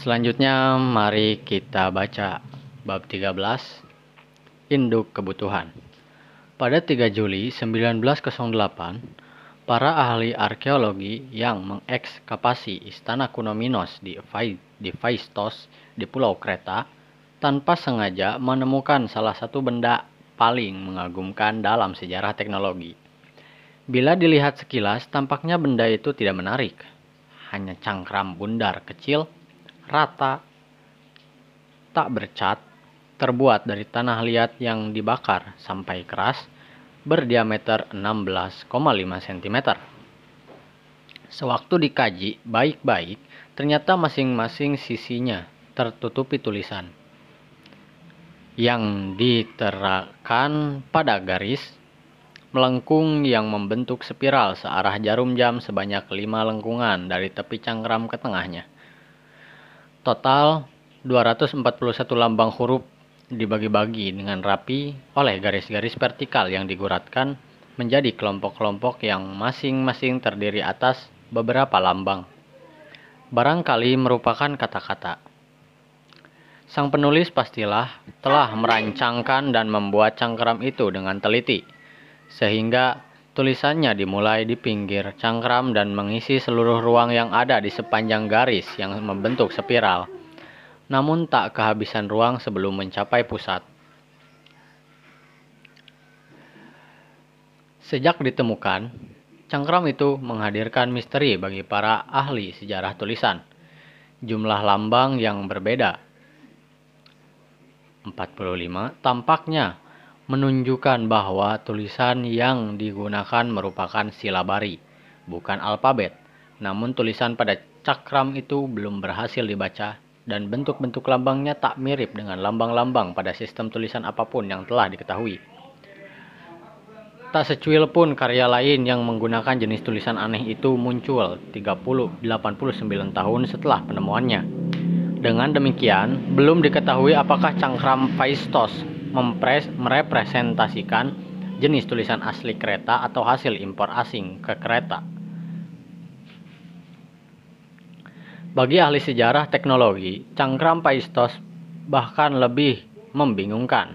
Selanjutnya mari kita baca bab 13 Induk Kebutuhan. Pada 3 Juli 1908, para ahli arkeologi yang mengekskavasi istana kuno Minos di di Phaistos di Pulau Kreta tanpa sengaja menemukan salah satu benda paling mengagumkan dalam sejarah teknologi. Bila dilihat sekilas, tampaknya benda itu tidak menarik. Hanya cangkram bundar kecil rata, tak bercat, terbuat dari tanah liat yang dibakar sampai keras, berdiameter 16,5 cm. Sewaktu dikaji baik-baik, ternyata masing-masing sisinya tertutupi tulisan yang diterakan pada garis melengkung yang membentuk spiral searah jarum jam sebanyak lima lengkungan dari tepi cangkram ke tengahnya. Total 241 lambang huruf dibagi-bagi dengan rapi oleh garis-garis vertikal yang diguratkan menjadi kelompok-kelompok yang masing-masing terdiri atas beberapa lambang. Barangkali merupakan kata-kata. Sang penulis pastilah telah merancangkan dan membuat cangkram itu dengan teliti, sehingga Tulisannya dimulai di pinggir cangkram dan mengisi seluruh ruang yang ada di sepanjang garis yang membentuk spiral, namun tak kehabisan ruang sebelum mencapai pusat. Sejak ditemukan, cangkram itu menghadirkan misteri bagi para ahli sejarah tulisan. Jumlah lambang yang berbeda 45 tampaknya menunjukkan bahwa tulisan yang digunakan merupakan silabari, bukan alfabet. Namun tulisan pada cakram itu belum berhasil dibaca dan bentuk-bentuk lambangnya tak mirip dengan lambang-lambang pada sistem tulisan apa pun yang telah diketahui. Tak secuil pun karya lain yang menggunakan jenis tulisan aneh itu muncul 30-89 tahun setelah penemuannya. Dengan demikian, belum diketahui apakah cangkram Phaistos mempres, merepresentasikan jenis tulisan asli kereta atau hasil impor asing ke kereta. Bagi ahli sejarah teknologi, cangkram Paistos bahkan lebih membingungkan.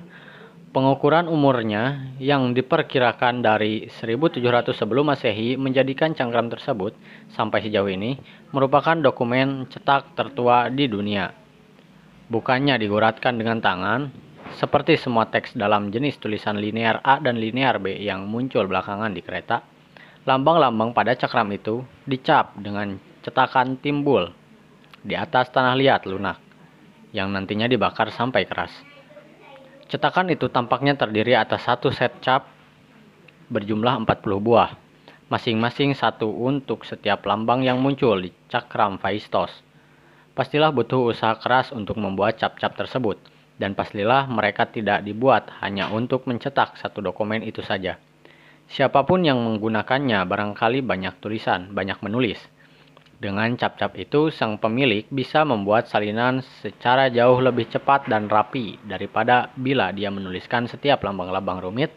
Pengukuran umurnya yang diperkirakan dari 1700 sebelum Masehi menjadikan cangkram tersebut sampai sejauh ini merupakan dokumen cetak tertua di dunia. Bukannya diguratkan dengan tangan, seperti semua teks dalam jenis tulisan linear A dan linear B yang muncul belakangan di kereta, lambang-lambang pada cakram itu dicap dengan cetakan timbul di atas tanah liat lunak yang nantinya dibakar sampai keras. Cetakan itu tampaknya terdiri atas satu set cap berjumlah 40 buah, masing-masing satu untuk setiap lambang yang muncul di cakram Phaistos. Pastilah butuh usaha keras untuk membuat cap-cap tersebut dan pastilah mereka tidak dibuat hanya untuk mencetak satu dokumen itu saja. Siapa pun yang menggunakannya barangkali banyak tulisan, banyak menulis. Dengan cap-cap itu, sang pemilik bisa membuat salinan secara jauh lebih cepat dan rapi daripada bila dia menuliskan setiap lambang-lambang rumit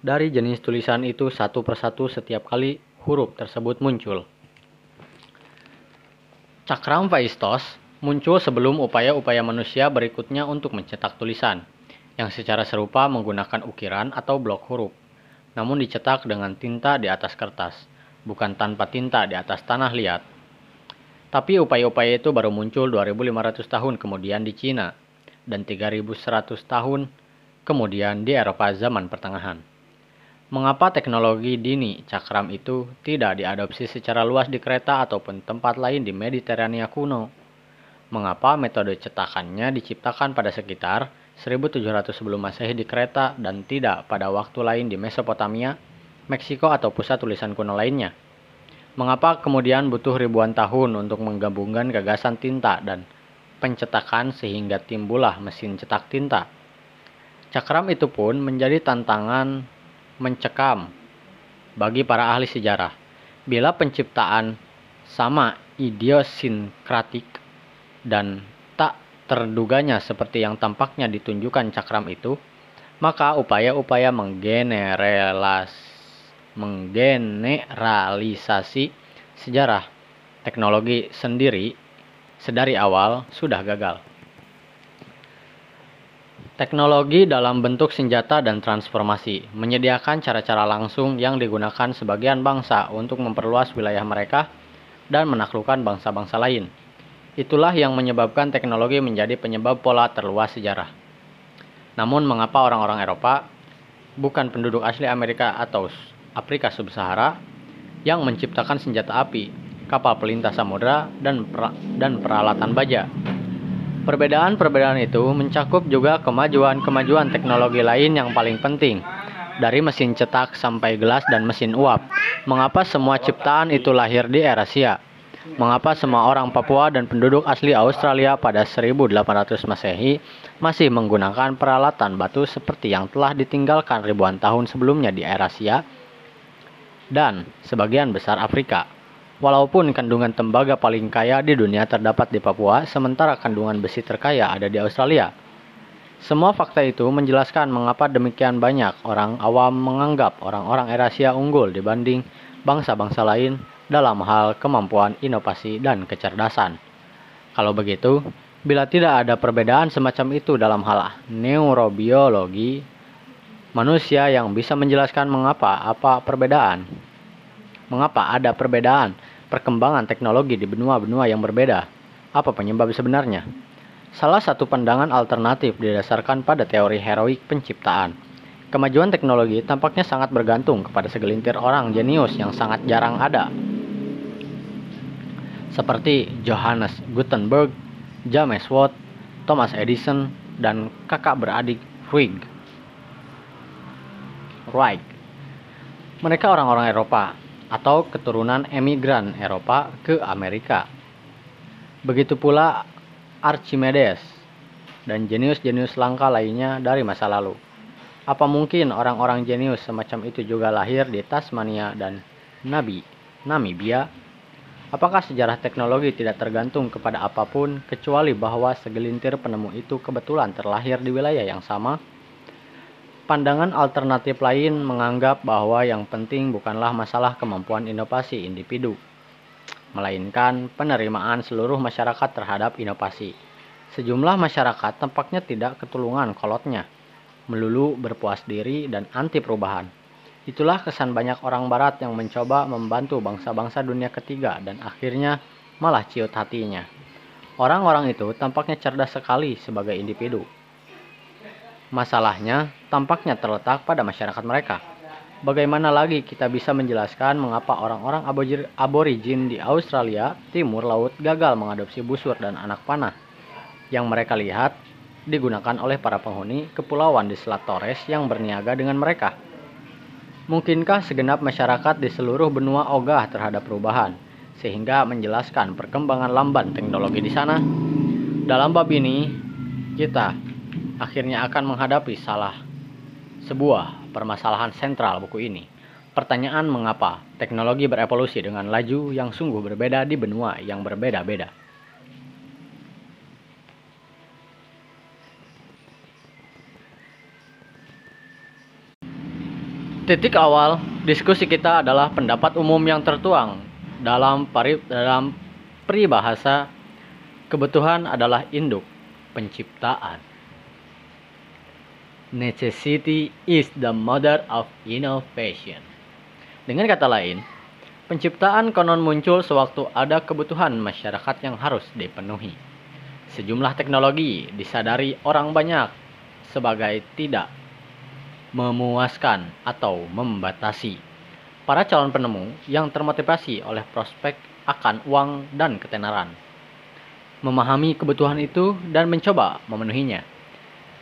dari jenis tulisan itu satu persatu setiap kali huruf tersebut muncul. Cakram Vaistos muncul sebelum upaya-upaya manusia berikutnya untuk mencetak tulisan, yang secara serupa menggunakan ukiran atau blok huruf, namun dicetak dengan tinta di atas kertas, bukan tanpa tinta di atas tanah liat. Tapi upaya-upaya itu baru muncul 2500 tahun kemudian di Cina, dan 3100 tahun kemudian di Eropa zaman pertengahan. Mengapa teknologi dini cakram itu tidak diadopsi secara luas di kereta ataupun tempat lain di Mediterania kuno? Mengapa metode cetakannya diciptakan pada sekitar 1700 sebelum Masehi di Kreta dan tidak pada waktu lain di Mesopotamia, Meksiko atau pusat tulisan kuno lainnya. Mengapa kemudian butuh ribuan tahun untuk menggabungkan gagasan tinta dan pencetakan sehingga timbullah mesin cetak tinta? Cakram itu pun menjadi tantangan mencekam bagi para ahli sejarah. Bila penciptaan sama idiosinkratik dan tak terduganya seperti yang tampaknya ditunjukkan cakram itu, maka upaya-upaya menggenerelas, menggeneralisasi sejarah teknologi sendiri sedari awal sudah gagal. Teknologi dalam bentuk senjata dan transformasi menyediakan cara-cara langsung yang digunakan sebagian bangsa untuk memperluas wilayah mereka dan menaklukkan bangsa-bangsa lain. Itulah yang menyebabkan teknologi menjadi penyebab pola terluas sejarah. Namun mengapa orang-orang Eropa, bukan penduduk asli Amerika atau Afrika Sub-Sahara, yang menciptakan senjata api, kapal pelintas samudera, dan, per dan peralatan baja? Perbedaan-perbedaan itu mencakup juga kemajuan-kemajuan teknologi lain yang paling penting, dari mesin cetak sampai gelas dan mesin uap. Mengapa semua ciptaan itu lahir di Eurasia? Mengapa semua orang Papua dan penduduk asli Australia pada 1800 Masehi masih menggunakan peralatan batu seperti yang telah ditinggalkan ribuan tahun sebelumnya di Eurasia dan sebagian besar Afrika? Walaupun kandungan tembaga paling kaya di dunia terdapat di Papua, sementara kandungan besi terkaya ada di Australia. Semua fakta itu menjelaskan mengapa demikian banyak orang awam menganggap orang-orang Eurasia unggul dibanding bangsa-bangsa lain dalam hal kemampuan inovasi dan kecerdasan. Kalau begitu, bila tidak ada perbedaan semacam itu dalam hal neurobiologi, manusia yang bisa menjelaskan mengapa apa perbedaan Mengapa ada perbedaan perkembangan teknologi di benua-benua yang berbeda? Apa penyebab sebenarnya? Salah satu pandangan alternatif didasarkan pada teori heroik penciptaan. Kemajuan teknologi tampaknya sangat bergantung kepada segelintir orang jenius yang sangat jarang ada. Seperti Johannes Gutenberg, James Watt, Thomas Edison, dan kakak beradik Wright. Wright. Mereka orang-orang Eropa atau keturunan emigran Eropa ke Amerika. Begitu pula Archimedes dan jenius-jenius langka lainnya dari masa lalu. Apa mungkin orang-orang jenius semacam itu juga lahir di Tasmania dan Nabi, Namibia? Apakah sejarah teknologi tidak tergantung kepada apa pun kecuali bahwa segelintir penemu itu kebetulan terlahir di wilayah yang sama? Pandangan alternatif lain menganggap bahwa yang penting bukanlah masalah kemampuan inovasi individu, melainkan penerimaan seluruh masyarakat terhadap inovasi. Sejumlah masyarakat tampaknya tidak ketulungan kolotnya, melulu berpuas diri dan anti perubahan. Itulah kesan banyak orang barat yang mencoba membantu bangsa-bangsa dunia ketiga dan akhirnya malah ciut hatinya. Orang-orang itu tampaknya cerdas sekali sebagai individu, Masalahnya tampaknya terletak pada masyarakat mereka. Bagaimana lagi kita bisa menjelaskan mengapa orang-orang aborigin di Australia Timur Laut gagal mengadopsi busur dan anak panah yang mereka lihat digunakan oleh para penghuni kepulauan di Selat Torres yang berniaga dengan mereka. Mungkinkah segenap masyarakat di seluruh benua ogah terhadap perubahan, sehingga menjelaskan perkembangan lamban teknologi di sana? Dalam bab ini, kita akhirnya akan menghadapi salah sebuah permasalahan sentral buku ini. Pertanyaan mengapa teknologi berevolusi dengan laju yang sungguh berbeda di benua yang berbeda-beda. Titik awal diskusi kita adalah pendapat umum yang tertuang dalam pari, dalam peribahasa kebutuhan adalah induk penciptaan. Necessity is the mother of innovation. Dengan kata lain, penciptaan konon muncul sewaktu ada kebutuhan masyarakat yang harus dipenuhi. Sejumlah teknologi disadari orang banyak sebagai tidak memuaskan atau membatasi para calon penemu yang termotivasi oleh prospek akan uang dan ketenaran. Memahami kebutuhan itu dan mencoba memenuhinya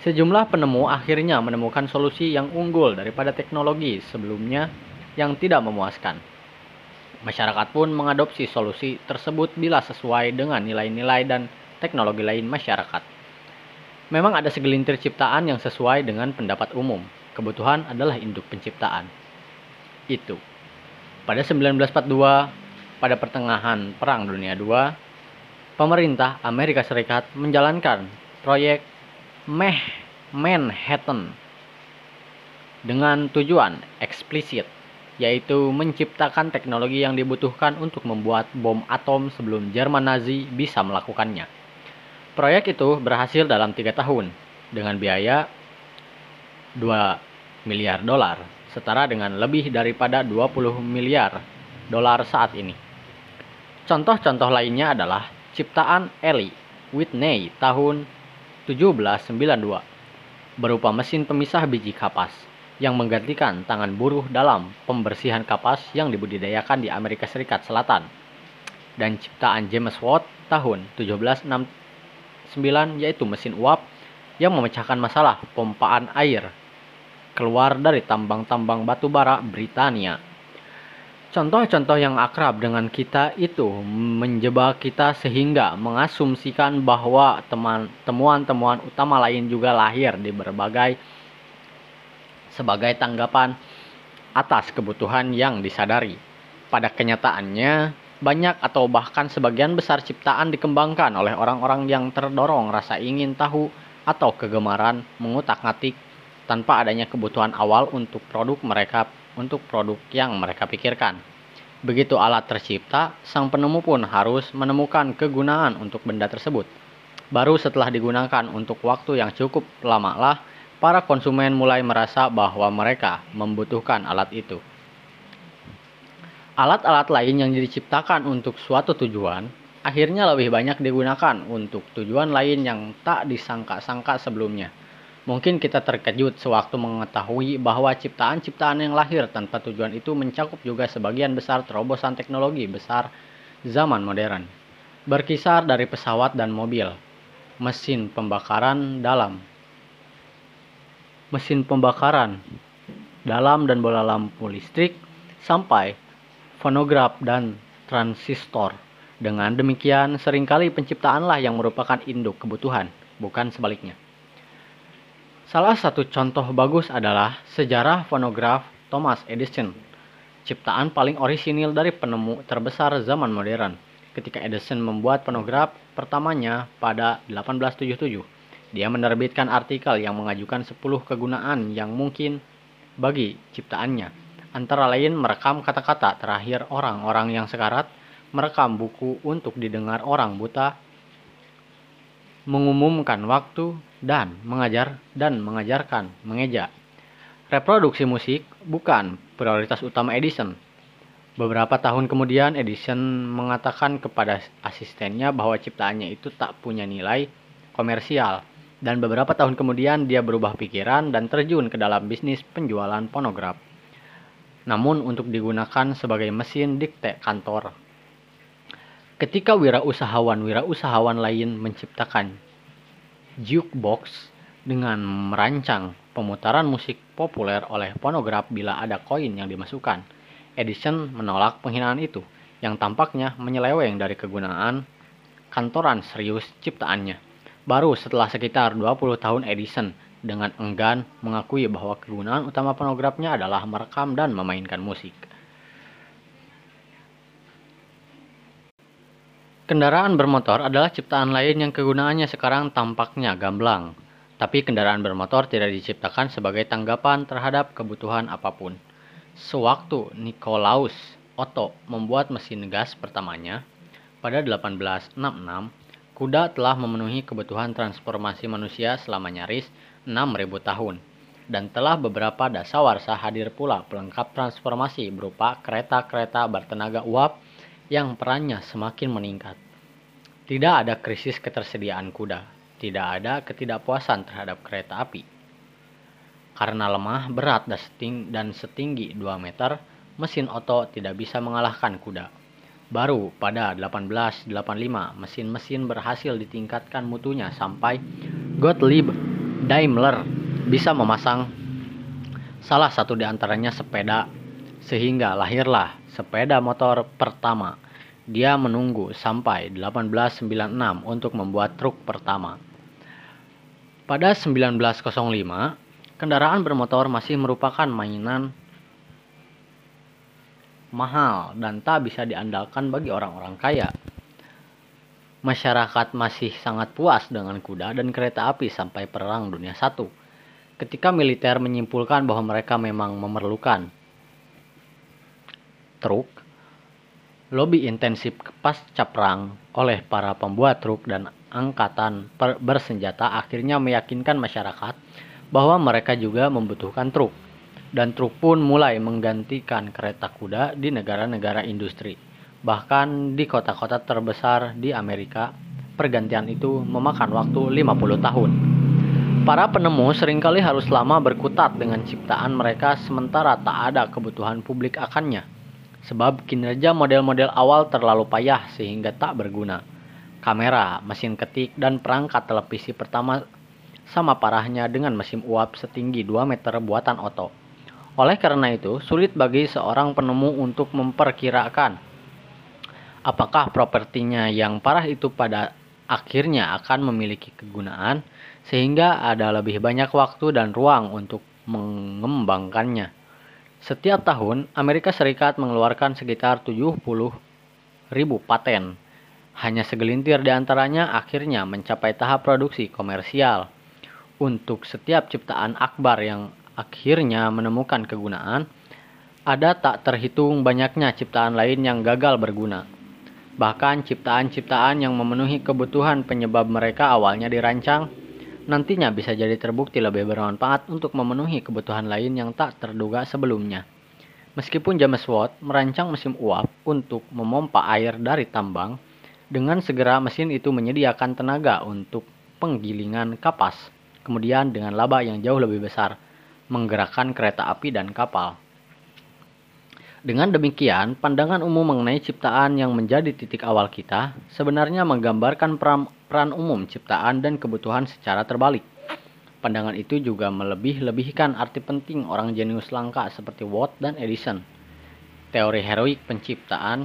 Sejumlah penemu akhirnya menemukan solusi yang unggul daripada teknologi sebelumnya yang tidak memuaskan. Masyarakat pun mengadopsi solusi tersebut bila sesuai dengan nilai-nilai dan teknologi lain masyarakat. Memang ada segelintir ciptaan yang sesuai dengan pendapat umum. Kebutuhan adalah induk penciptaan. Itu. Pada 1942, pada pertengahan Perang Dunia II, pemerintah Amerika Serikat menjalankan proyek Manhattan dengan tujuan eksplisit yaitu menciptakan teknologi yang dibutuhkan untuk membuat bom atom sebelum Jerman Nazi bisa melakukannya. Proyek itu berhasil dalam tiga tahun dengan biaya 2 miliar dolar, setara dengan lebih daripada 20 miliar dolar saat ini. Contoh-contoh lainnya adalah ciptaan Ellie Whitney tahun 1792 berupa mesin pemisah biji kapas yang menggantikan tangan buruh dalam pembersihan kapas yang dibudidayakan di Amerika Serikat Selatan. Dan ciptaan James Watt tahun 1769 yaitu mesin uap yang memecahkan masalah pompaan air keluar dari tambang-tambang batu bara Britania. Contoh-contoh yang akrab dengan kita itu menjebak kita sehingga mengasumsikan bahwa temuan-temuan utama lain juga lahir di berbagai sebagai tanggapan atas kebutuhan yang disadari. Pada kenyataannya, banyak atau bahkan sebagian besar ciptaan dikembangkan oleh orang-orang yang terdorong rasa ingin tahu atau kegemaran mengutak-ngatik tanpa adanya kebutuhan awal untuk produk mereka untuk produk yang mereka pikirkan. Begitu alat tercipta, sang penemu pun harus menemukan kegunaan untuk benda tersebut. Baru setelah digunakan untuk waktu yang cukup lama lah para konsumen mulai merasa bahwa mereka membutuhkan alat itu. Alat-alat lain yang diciptakan untuk suatu tujuan akhirnya lebih banyak digunakan untuk tujuan lain yang tak disangka-sangka sebelumnya. Mungkin kita terkejut sewaktu mengetahui bahwa ciptaan-ciptaan yang lahir tanpa tujuan itu mencakup juga sebagian besar terobosan teknologi besar zaman modern. Berkisar dari pesawat dan mobil, mesin pembakaran dalam, mesin pembakaran dalam dan bola lampu listrik sampai fonograf dan transistor. Dengan demikian, sering kali penciptaanlah yang merupakan induk kebutuhan, bukan sebaliknya. Salah satu contoh bagus adalah sejarah fonograf Thomas Edison, ciptaan paling orisinil dari penemu terbesar zaman modern. Ketika Edison membuat fonograf pertamanya pada 1877, dia menerbitkan artikel yang mengajukan 10 kegunaan yang mungkin bagi ciptaannya. Antara lain merekam kata-kata terakhir orang-orang yang sekarat, merekam buku untuk didengar orang buta, mengumumkan waktu, dan mengajar dan mengajarkan mengeja. Reproduksi musik bukan prioritas utama Edison. Beberapa tahun kemudian Edison mengatakan kepada asistennya bahwa ciptaannya itu tak punya nilai komersial dan beberapa tahun kemudian dia berubah pikiran dan terjun ke dalam bisnis penjualan fonograf. Namun untuk digunakan sebagai mesin dikte kantor. Ketika wirausahawan-wirausahawan lain menciptakan jukebox dengan merancang pemutaran musik populer oleh fonograf bila ada koin yang dimasukkan, Edison menolak penghinaan itu yang tampaknya menyeleweng dari kegunaan kantoran serius ciptaannya. Baru setelah sekitar 20 tahun Edison dengan enggan mengakui bahwa kegunaan utama fonografnya adalah merekam dan memainkan musik. Kendaraan bermotor adalah ciptaan lain yang kegunaannya sekarang tampaknya gamblang, tapi kendaraan bermotor tidak diciptakan sebagai tanggapan terhadap kebutuhan apa pun. Sewaktu Nikolaus Otto membuat mesin gas pertamanya pada 1866, Kuda telah memenuhi kebutuhan transformasi manusia selama nyaris 6.000 tahun, dan telah beberapa dasawarsa hadir pula pelengkap transformasi berupa kereta-kereta bertenaga uap yang perannya semakin meningkat. Tidak ada krisis ketersediaan kuda, tidak ada ketidakpuasan terhadap kereta api. Karena lemah, berat, dan setinggi 2 meter, mesin oto tidak bisa mengalahkan kuda. Baru pada 1885, mesin-mesin berhasil ditingkatkan mutunya sampai Gottlieb Daimler bisa memasang salah satu di antaranya sepeda, sehingga lahirlah sepeda motor pertama. Dia menunggu sampai 1896 untuk membuat truk pertama. Pada 1905, kendaraan bermotor masih merupakan mainan mahal dan tak bisa diandalkan bagi orang-orang kaya. Masyarakat masih sangat puas dengan kuda dan kereta api sampai Perang Dunia I. Ketika militer menyimpulkan bahwa mereka memang memerlukan truk, lobby intensif pasca perang oleh para pembuat truk dan angkatan bersenjata akhirnya meyakinkan masyarakat bahwa mereka juga membutuhkan truk. Dan truk pun mulai menggantikan kereta kuda di negara-negara industri. Bahkan di kota-kota terbesar di Amerika, pergantian itu memakan waktu 50 tahun. Para penemu sering kali harus lama berkutat dengan ciptaan mereka sementara tak ada kebutuhan publik akannya. Sebab kinerja model-model awal terlalu payah sehingga tak berguna. Kamera, mesin ketik, dan perangkat televisi pertama sama parahnya dengan mesin uap setinggi 2 meter buatan Otto. Oleh karena itu, sulit bagi seorang penemu untuk memperkirakan apakah propertinya yang parah itu pada akhirnya akan memiliki kegunaan sehingga ada lebih banyak waktu dan ruang untuk mengembangkannya. Setiap tahun, Amerika Serikat mengeluarkan sekitar 70 ribu paten. Hanya segelintir di antaranya akhirnya mencapai tahap produksi komersial untuk setiap ciptaan akbar yang akhirnya menemukan kegunaan, ada tak terhitung banyaknya ciptaan lain yang gagal berguna. Bahkan ciptaan-ciptaan yang memenuhi kebutuhan penyebab mereka awalnya dirancang, nantinya bisa jadi terbukti lebih bermanfaat untuk memenuhi kebutuhan lain yang tak terduga sebelumnya. Meskipun James Watt merancang mesin uap untuk memompa air dari tambang, dengan segera mesin itu menyediakan tenaga untuk penggilingan kapas kemudian dengan laba yang jauh lebih besar, menggerakkan kereta api dan kapal. Dengan demikian, pandangan umum mengenai ciptaan yang menjadi titik awal kita sebenarnya menggambarkan peran, peran umum ciptaan dan kebutuhan secara terbalik. Pandangan itu juga melebih-lebihkan arti penting orang jenius langka seperti Watt dan Edison. Teori heroik penciptaan,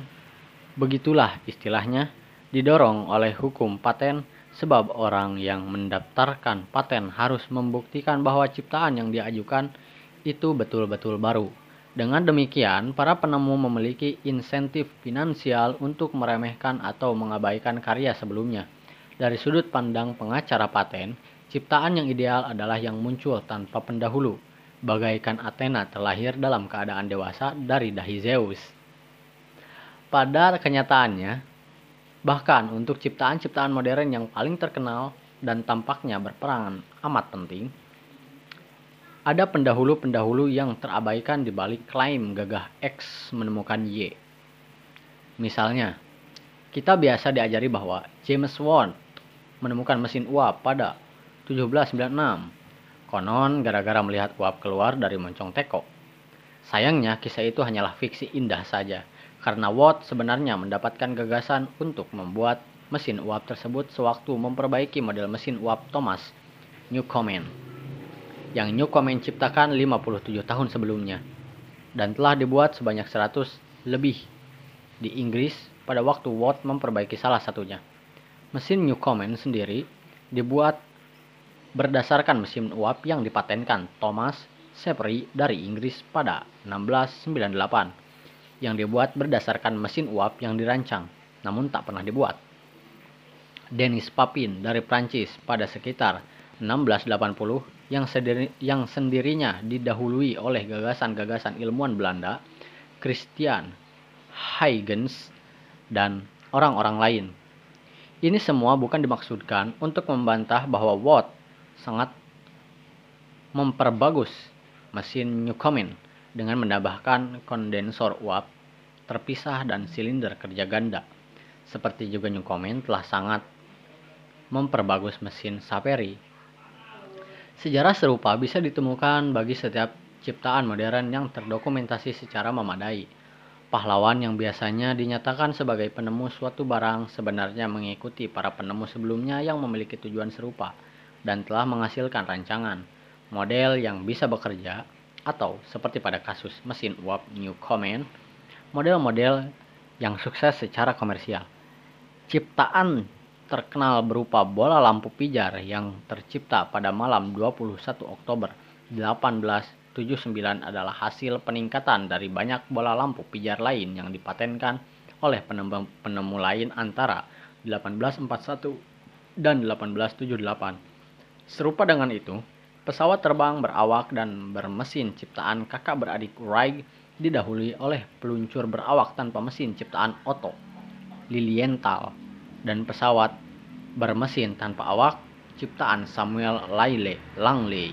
begitulah istilahnya, didorong oleh hukum paten Sebab orang yang mendaftarkan paten harus membuktikan bahwa ciptaan yang diajukan itu betul-betul baru. Dengan demikian, para penemu memiliki insentif finansial untuk meremehkan atau mengabaikan karya sebelumnya. Dari sudut pandang pengacara paten, ciptaan yang ideal adalah yang muncul tanpa pendahulu, bagaikan Athena terlahir dalam keadaan dewasa dari dahi Zeus. Pada kenyataannya, Bahkan untuk ciptaan-ciptaan modern yang paling terkenal dan tampaknya berperan amat penting, ada pendahulu-pendahulu yang terabaikan di balik klaim gagah X menemukan Y. Misalnya, kita biasa diajari bahwa James Watt menemukan mesin uap pada 1796. Konon gara-gara melihat uap keluar dari moncong teko. Sayangnya kisah itu hanyalah fiksi indah saja karena Watt sebenarnya mendapatkan gagasan untuk membuat mesin uap tersebut sewaktu memperbaiki model mesin uap Thomas Newcomen yang Newcomen ciptakan 57 tahun sebelumnya dan telah dibuat sebanyak 100 lebih di Inggris pada waktu Watt memperbaiki salah satunya. Mesin Newcomen sendiri dibuat berdasarkan mesin uap yang dipatenkan Thomas Savery dari Inggris pada 1698 yang dibuat berdasarkan mesin uap yang dirancang, namun tak pernah dibuat. Denis Papin dari Prancis pada sekitar 1680 yang, sendiri, yang sendirinya didahului oleh gagasan-gagasan ilmuwan Belanda, Christian Huygens, dan orang-orang lain. Ini semua bukan dimaksudkan untuk membantah bahwa Watt sangat memperbagus mesin Newcomen dengan menambahkan kondensor uap terpisah dan silinder kerja ganda. Seperti juga Newcomen telah sangat memperbagus mesin Saperi. Sejarah serupa bisa ditemukan bagi setiap ciptaan modern yang terdokumentasi secara memadai. Pahlawan yang biasanya dinyatakan sebagai penemu suatu barang sebenarnya mengikuti para penemu sebelumnya yang memiliki tujuan serupa dan telah menghasilkan rancangan, model yang bisa bekerja atau seperti pada kasus mesin uap Newcomen, model-model yang sukses secara komersial. Ciptaan terkenal berupa bola lampu pijar yang tercipta pada malam 21 Oktober 1879 adalah hasil peningkatan dari banyak bola lampu pijar lain yang dipatenkan oleh penemu, lain antara 1841 dan 1878. Serupa dengan itu, Pesawat terbang berawak dan bermesin ciptaan kakak beradik Wright didahului oleh peluncur berawak tanpa mesin ciptaan Otto Lilienthal dan pesawat bermesin tanpa awak ciptaan Samuel Laile Langley.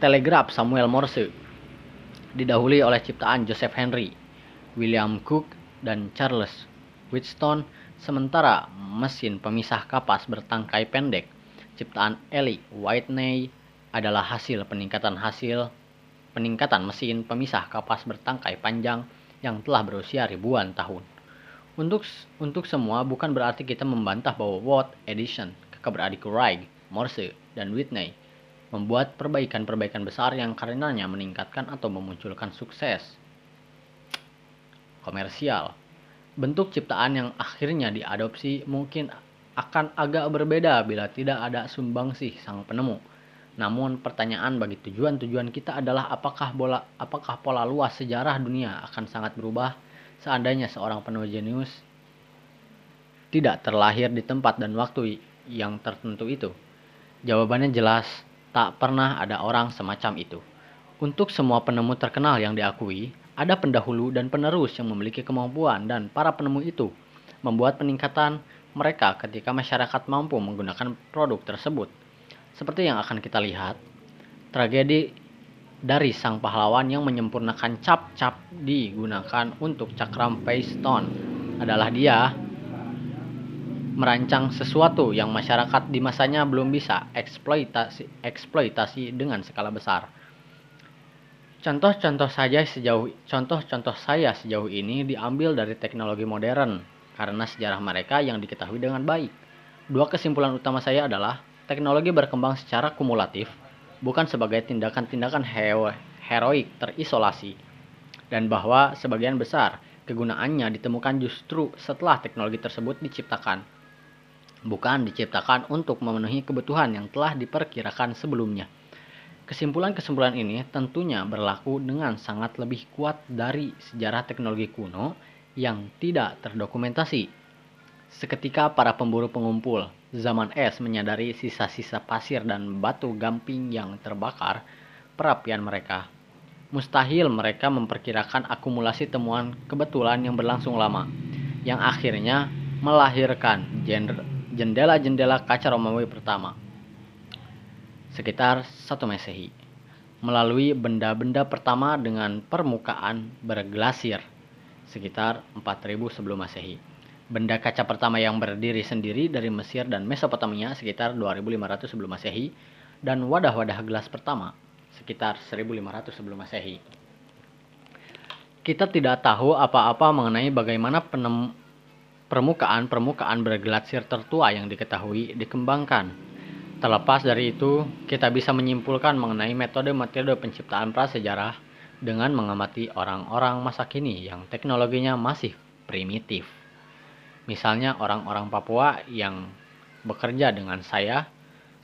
Telegraf Samuel Morse didahului oleh ciptaan Joseph Henry, William Cook, dan Charles Wheatstone, sementara mesin pemisah kapas bertangkai pendek ciptaan Eli Whitney adalah hasil peningkatan hasil peningkatan mesin pemisah kapas bertangkai panjang yang telah berusia ribuan tahun. Untuk untuk semua bukan berarti kita membantah bahwa Watt, Edison, kakak beradik Wright, Morse, dan Whitney membuat perbaikan-perbaikan besar yang karenanya meningkatkan atau memunculkan sukses. Komersial. Bentuk ciptaan yang akhirnya diadopsi mungkin akan agak berbeda bila tidak ada sumbangsih sang penemu. Namun pertanyaan bagi tujuan-tujuan kita adalah apakah bola apakah pola luas sejarah dunia akan sangat berubah seandainya seorang penulis jenius tidak terlahir di tempat dan waktu yang tertentu itu? Jawabannya jelas, tak pernah ada orang semacam itu. Untuk semua penemu terkenal yang diakui, ada pendahulu dan penerus yang memiliki kemampuan dan para penemu itu membuat peningkatan mereka ketika masyarakat mampu menggunakan produk tersebut. Seperti yang akan kita lihat, tragedi dari sang pahlawan yang menyempurnakan cap-cap digunakan untuk cakram Paystone adalah dia merancang sesuatu yang masyarakat di masanya belum bisa eksploitasi eksploitasi dengan skala besar. Contoh-contoh saja sejauh contoh-contoh saya sejauh ini diambil dari teknologi modern karena sejarah mereka yang diketahui dengan baik. Dua kesimpulan utama saya adalah teknologi berkembang secara kumulatif, bukan sebagai tindakan-tindakan heroik terisolasi, dan bahwa sebagian besar kegunaannya ditemukan justru setelah teknologi tersebut diciptakan, bukan diciptakan untuk memenuhi kebutuhan yang telah diperkirakan sebelumnya. Kesimpulan-kesimpulan ini tentunya berlaku dengan sangat lebih kuat dari sejarah teknologi kuno yang tidak terdokumentasi. Seketika para pemburu pengumpul zaman es menyadari sisa-sisa pasir dan batu gamping yang terbakar perapian mereka. Mustahil mereka memperkirakan akumulasi temuan kebetulan yang berlangsung lama, yang akhirnya melahirkan jendela-jendela kaca Romawi pertama. Sekitar satu Masehi, melalui benda-benda pertama dengan permukaan berglasir, sekitar 4000 sebelum Masehi Benda kaca pertama yang berdiri sendiri dari Mesir dan Mesopotamia sekitar 2500 sebelum Masehi dan wadah-wadah gelas pertama sekitar 1500 sebelum Masehi. Kita tidak tahu apa-apa mengenai bagaimana permukaan-permukaan berglasir tertua yang diketahui dikembangkan. Terlepas dari itu, kita bisa menyimpulkan mengenai metode-metode penciptaan prasejarah dengan mengamati orang-orang masa kini yang teknologinya masih primitif. Misalnya orang-orang Papua yang bekerja dengan saya,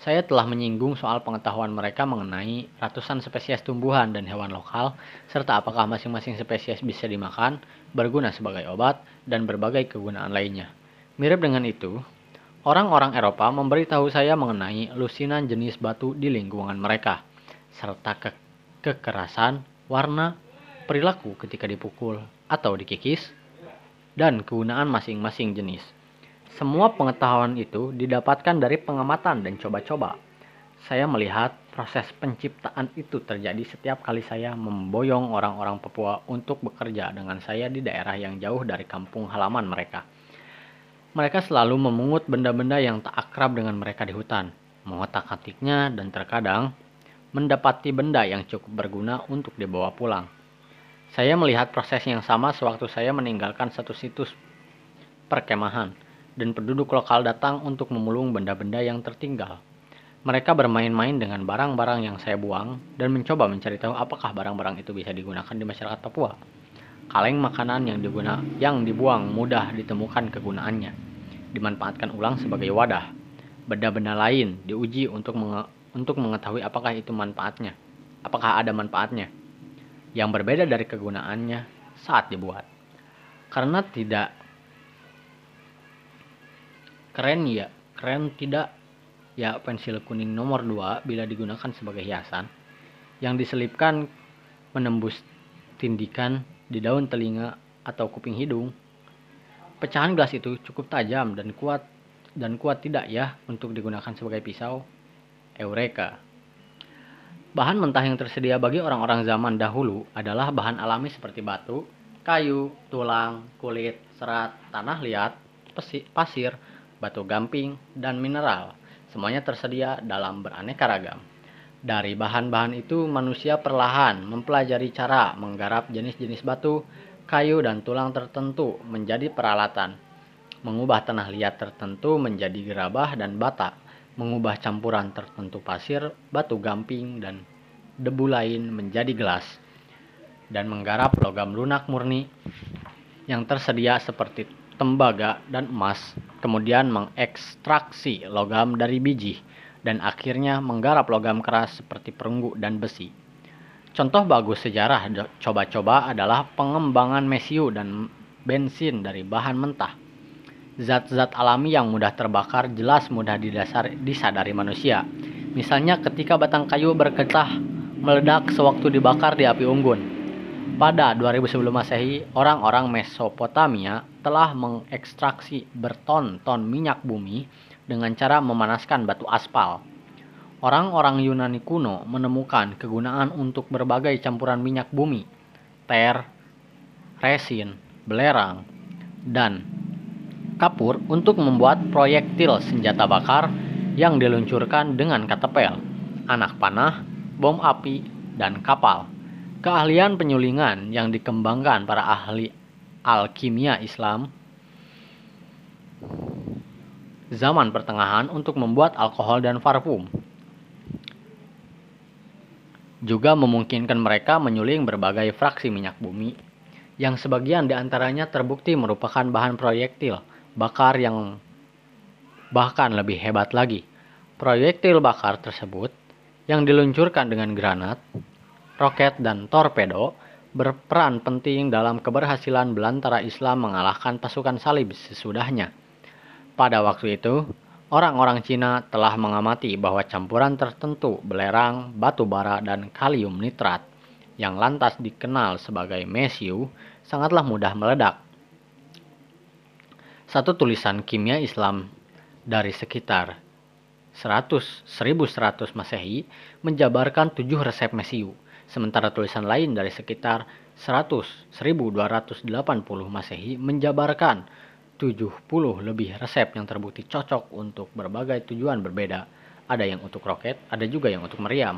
saya telah menyinggung soal pengetahuan mereka mengenai ratusan spesies tumbuhan dan hewan lokal, serta apakah masing-masing spesies bisa dimakan, berguna sebagai obat, dan berbagai kegunaan lainnya. Mirip dengan itu, orang-orang Eropa memberitahu saya mengenai lusinan jenis batu di lingkungan mereka, serta ke kekerasan, warna, perilaku ketika dipukul atau dikikis, dan kegunaan masing-masing jenis. Semua pengetahuan itu didapatkan dari pengamatan dan coba-coba. Saya melihat proses penciptaan itu terjadi setiap kali saya memboyong orang-orang Papua untuk bekerja dengan saya di daerah yang jauh dari kampung halaman mereka. Mereka selalu memungut benda-benda yang tak akrab dengan mereka di hutan, mengotak-atiknya dan terkadang mendapati benda yang cukup berguna untuk dibawa pulang. Saya melihat proses yang sama sewaktu saya meninggalkan satu situs perkemahan dan penduduk lokal datang untuk memulung benda-benda yang tertinggal. Mereka bermain-main dengan barang-barang yang saya buang dan mencoba mencari tahu apakah barang-barang itu bisa digunakan di masyarakat Papua. Kaleng makanan yang diguna yang dibuang mudah ditemukan kegunaannya, dimanfaatkan ulang sebagai wadah. Benda-benda lain diuji untuk menge untuk mengetahui apakah itu manfaatnya, apakah ada manfaatnya yang berbeda dari kegunaannya saat dibuat. Karena tidak keren ya, keren tidak ya pensil kuning nomor 2 bila digunakan sebagai hiasan yang diselipkan menembus tindikan di daun telinga atau kuping hidung. Pecahan gelas itu cukup tajam dan kuat dan kuat tidak ya untuk digunakan sebagai pisau? Eureka. Bahan mentah yang tersedia bagi orang-orang zaman dahulu adalah bahan alami seperti batu, kayu, tulang, kulit, serat, tanah liat, pasir, batu gamping, dan mineral. Semuanya tersedia dalam beraneka ragam. Dari bahan-bahan itu, manusia perlahan mempelajari cara menggarap jenis-jenis batu, kayu, dan tulang tertentu menjadi peralatan mengubah tanah liat tertentu menjadi gerabah dan bata, mengubah campuran tertentu pasir, batu gamping, dan debu lain menjadi gelas, dan menggarap logam lunak murni yang tersedia seperti tembaga dan emas, kemudian mengekstraksi logam dari biji, dan akhirnya menggarap logam keras seperti perunggu dan besi. Contoh bagus sejarah coba-coba adalah pengembangan mesiu dan bensin dari bahan mentah zat-zat alami yang mudah terbakar jelas mudah didasar, disadari manusia. Misalnya ketika batang kayu berkecah meledak sewaktu dibakar di api unggun. Pada 2000 sebelum masehi, orang-orang Mesopotamia telah mengekstraksi berton-ton minyak bumi dengan cara memanaskan batu aspal. Orang-orang Yunani kuno menemukan kegunaan untuk berbagai campuran minyak bumi, ter, resin, belerang, dan kapur untuk membuat proyektil senjata bakar yang diluncurkan dengan katapel, anak panah, bom api, dan kapal. Keahlian penyulingan yang dikembangkan para ahli alkimia Islam zaman pertengahan untuk membuat alkohol dan parfum. Juga memungkinkan mereka menyuling berbagai fraksi minyak bumi, yang sebagian di antaranya terbukti merupakan bahan proyektil bakar yang bahkan lebih hebat lagi. Proyektil bakar tersebut yang diluncurkan dengan granat, roket, dan torpedo berperan penting dalam keberhasilan belantara Islam mengalahkan pasukan salib sesudahnya. Pada waktu itu, orang-orang Cina telah mengamati bahwa campuran tertentu belerang, batu bara, dan kalium nitrat yang lantas dikenal sebagai mesiu sangatlah mudah meledak satu tulisan kimia Islam dari sekitar 100 1100 Masehi menjabarkan tujuh resep mesiu, sementara tulisan lain dari sekitar 100 1280 Masehi menjabarkan 70 lebih resep yang terbukti cocok untuk berbagai tujuan berbeda. Ada yang untuk roket, ada juga yang untuk meriam.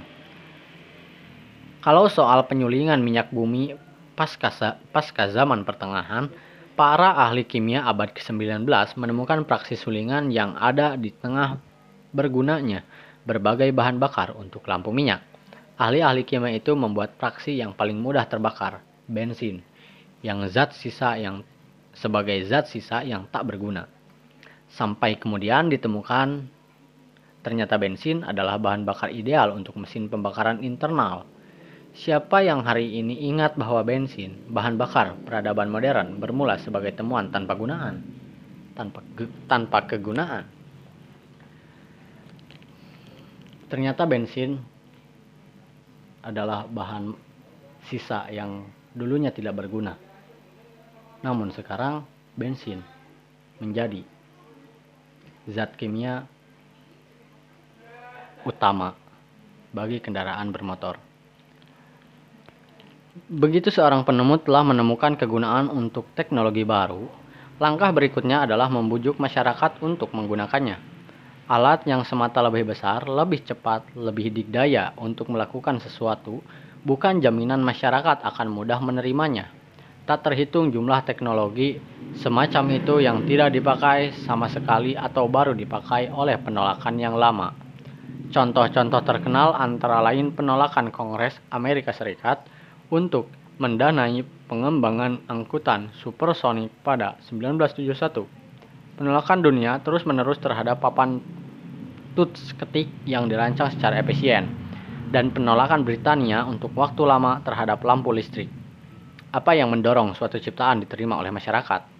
Kalau soal penyulingan minyak bumi pasca, pasca zaman pertengahan, Para ahli kimia abad ke-19 menemukan praksi sulingan yang ada di tengah bergunanya berbagai bahan bakar untuk lampu minyak. Ahli-ahli kimia itu membuat praksi yang paling mudah terbakar, bensin, yang zat sisa yang sebagai zat sisa yang tak berguna. Sampai kemudian ditemukan ternyata bensin adalah bahan bakar ideal untuk mesin pembakaran internal Siapa yang hari ini ingat bahwa bensin, bahan bakar peradaban modern, bermula sebagai temuan tanpa gunaan, tanpa tanpa kegunaan? Ternyata bensin adalah bahan sisa yang dulunya tidak berguna. Namun sekarang bensin menjadi zat kimia utama bagi kendaraan bermotor. Begitu seorang penemu telah menemukan kegunaan untuk teknologi baru, langkah berikutnya adalah membujuk masyarakat untuk menggunakannya. Alat yang semata lebih besar, lebih cepat, lebih dikdaya untuk melakukan sesuatu, bukan jaminan masyarakat akan mudah menerimanya. Tak terhitung jumlah teknologi semacam itu yang tidak dipakai sama sekali atau baru dipakai oleh penolakan yang lama. Contoh-contoh terkenal antara lain penolakan Kongres Amerika Serikat untuk mendanai pengembangan angkutan supersonik pada 1971. Penolakan dunia terus-menerus terhadap papan tuts ketik yang dirancang secara efisien dan penolakan Britania untuk waktu lama terhadap lampu listrik. Apa yang mendorong suatu ciptaan diterima oleh masyarakat?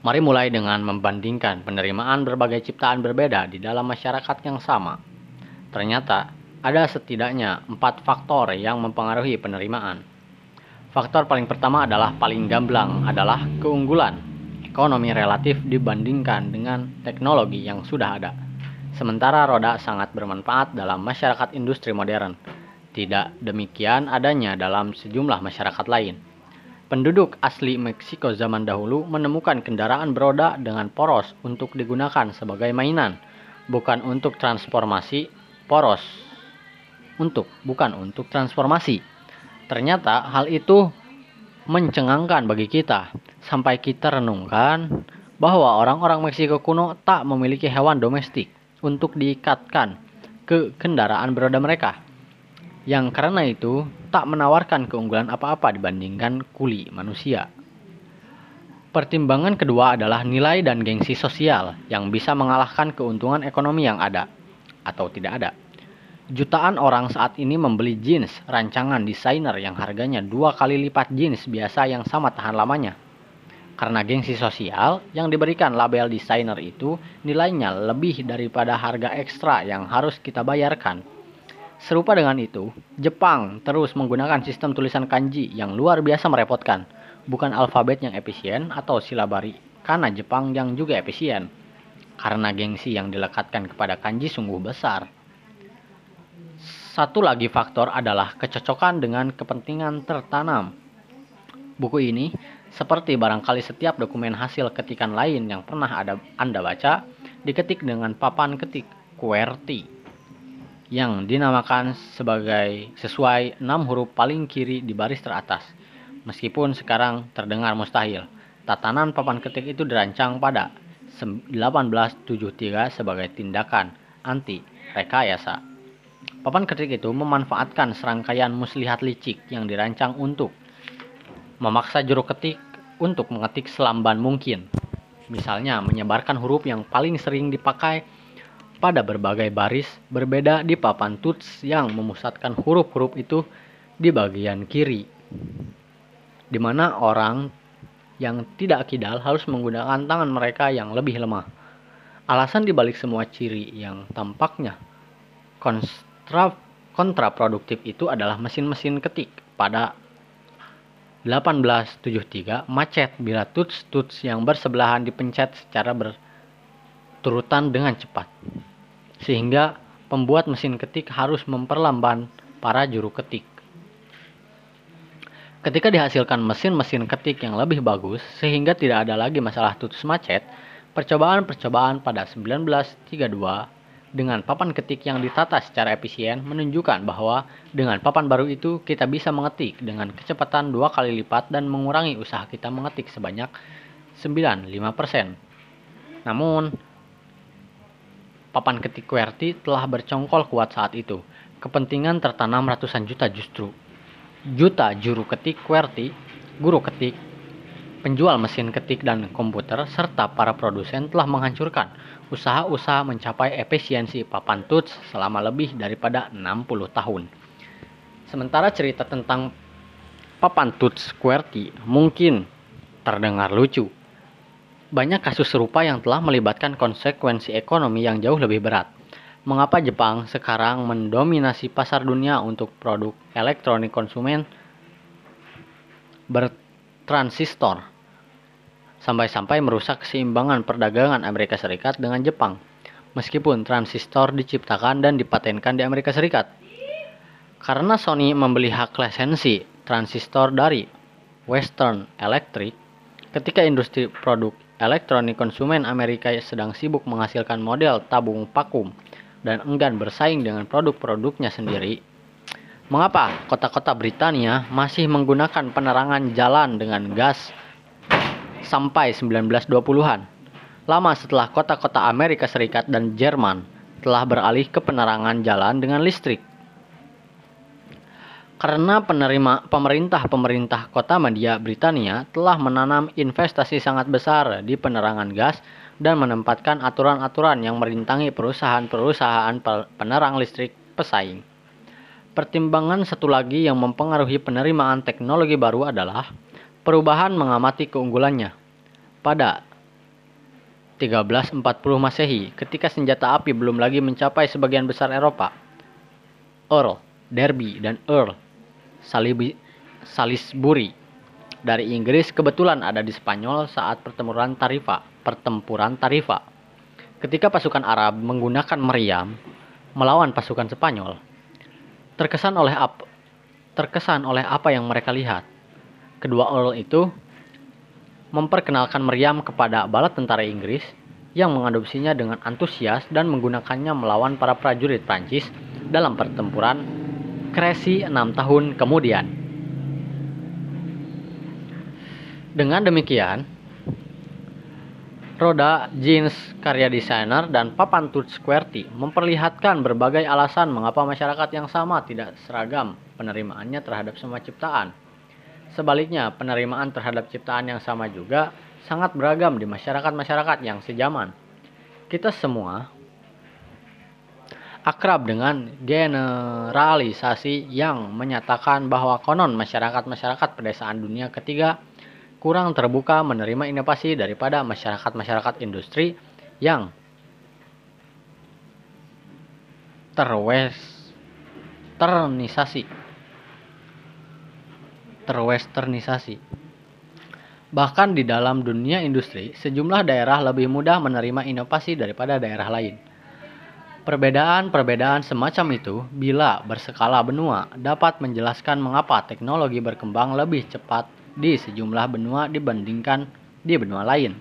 Mari mulai dengan membandingkan penerimaan berbagai ciptaan berbeda di dalam masyarakat yang sama. Ternyata, ada setidaknya empat faktor yang mempengaruhi penerimaan. Faktor paling pertama adalah paling gamblang adalah keunggulan ekonomi relatif dibandingkan dengan teknologi yang sudah ada. Sementara roda sangat bermanfaat dalam masyarakat industri modern. Tidak demikian adanya dalam sejumlah masyarakat lain. Penduduk asli Meksiko zaman dahulu menemukan kendaraan beroda dengan poros untuk digunakan sebagai mainan, bukan untuk transformasi poros. Untuk, bukan untuk transformasi. Ternyata hal itu mencengangkan bagi kita, sampai kita renungkan bahwa orang-orang Meksiko kuno tak memiliki hewan domestik untuk diikatkan ke kendaraan beroda mereka yang karena itu tak menawarkan keunggulan apa-apa dibandingkan kuli manusia. Pertimbangan kedua adalah nilai dan gengsi sosial yang bisa mengalahkan keuntungan ekonomi yang ada atau tidak ada. Jutaan orang saat ini membeli jeans rancangan desainer yang harganya dua kali lipat jeans biasa yang sama tahan lamanya. Karena gengsi sosial yang diberikan label desainer itu nilainya lebih daripada harga ekstra yang harus kita bayarkan Serupa dengan itu, Jepang terus menggunakan sistem tulisan kanji yang luar biasa merepotkan, bukan alfabet yang efisien atau silabari, karena Jepang yang juga efisien. Karena gengsi yang dilekatkan kepada kanji sungguh besar. Satu lagi faktor adalah kecocokan dengan kepentingan tertanam. Buku ini, seperti barangkali setiap dokumen hasil ketikan lain yang pernah ada Anda baca, diketik dengan papan ketik QWERTY yang dinamakan sebagai sesuai enam huruf paling kiri di baris teratas. Meskipun sekarang terdengar mustahil, tatanan papan ketik itu dirancang pada 1873 sebagai tindakan anti rekayasa. Papan ketik itu memanfaatkan serangkaian muslihat licik yang dirancang untuk memaksa juru ketik untuk mengetik selamban mungkin. Misalnya menyebarkan huruf yang paling sering dipakai pada berbagai baris berbeda di papan tuts yang memusatkan huruf-huruf itu di bagian kiri. Di mana orang yang tidak kidal harus menggunakan tangan mereka yang lebih lemah. Alasan dibalik semua ciri yang tampaknya kontra, kontraproduktif itu adalah mesin-mesin ketik pada 1873 macet bila tuts-tuts yang bersebelahan dipencet secara berturutan dengan cepat sehingga pembuat mesin ketik harus memperlambat para juru ketik. Ketika dihasilkan mesin-mesin ketik yang lebih bagus sehingga tidak ada lagi masalah tutus macet, percobaan-percobaan pada 1932 dengan papan ketik yang ditata secara efisien menunjukkan bahwa dengan papan baru itu kita bisa mengetik dengan kecepatan dua kali lipat dan mengurangi usaha kita mengetik sebanyak 95%. Namun, papan ketik QWERTY telah bercongkol kuat saat itu. Kepentingan tertanam ratusan juta justru. Juta juru ketik QWERTY, guru ketik, penjual mesin ketik dan komputer, serta para produsen telah menghancurkan usaha-usaha mencapai efisiensi papan tuts selama lebih daripada 60 tahun. Sementara cerita tentang papan tuts QWERTY mungkin terdengar lucu, banyak kasus serupa yang telah melibatkan konsekuensi ekonomi yang jauh lebih berat. Mengapa Jepang sekarang mendominasi pasar dunia untuk produk elektronik konsumen bertransistor sampai-sampai merusak keseimbangan perdagangan Amerika Serikat dengan Jepang meskipun transistor diciptakan dan dipatenkan di Amerika Serikat. Karena Sony membeli hak lisensi transistor dari Western Electric, ketika industri produk elektronik konsumen Amerika sedang sibuk menghasilkan model tabung vakum dan enggan bersaing dengan produk-produknya sendiri, mengapa kota-kota Britania masih menggunakan penerangan jalan dengan gas sampai 1920-an? Lama setelah kota-kota Amerika Serikat dan Jerman telah beralih ke penerangan jalan dengan listrik. Karena penerima pemerintah-pemerintah kota media Britania telah menanam investasi sangat besar di penerangan gas dan menempatkan aturan-aturan yang merintangi perusahaan-perusahaan penerang listrik pesaing. Pertimbangan satu lagi yang mempengaruhi penerimaan teknologi baru adalah perubahan mengamati keunggulannya. Pada 1340 Masehi, ketika senjata api belum lagi mencapai sebagian besar Eropa, Earl, Derby, dan Earl Salibi, Salisbury dari Inggris kebetulan ada di Spanyol saat pertempuran Tarifa. Pertempuran Tarifa. Ketika pasukan Arab menggunakan meriam melawan pasukan Spanyol, terkesan oleh apa terkesan oleh apa yang mereka lihat. Kedua Earl itu memperkenalkan meriam kepada bala tentara Inggris yang mengadopsinya dengan antusias dan menggunakannya melawan para prajurit Prancis dalam pertempuran Kresi enam tahun kemudian. Dengan demikian, roda jeans karya desainer dan papan tuts QWERTY memperlihatkan berbagai alasan mengapa masyarakat yang sama tidak seragam penerimaannya terhadap semua ciptaan. Sebaliknya, penerimaan terhadap ciptaan yang sama juga sangat beragam di masyarakat-masyarakat yang sejaman. Kita semua akrab dengan generalisasi yang menyatakan bahwa konon masyarakat-masyarakat pedesaan dunia ketiga kurang terbuka menerima inovasi daripada masyarakat-masyarakat industri yang terwesternisasi terwesternisasi bahkan di dalam dunia industri sejumlah daerah lebih mudah menerima inovasi daripada daerah lain Perbedaan-perbedaan semacam itu, bila berskala benua, dapat menjelaskan mengapa teknologi berkembang lebih cepat di sejumlah benua dibandingkan di benua lain.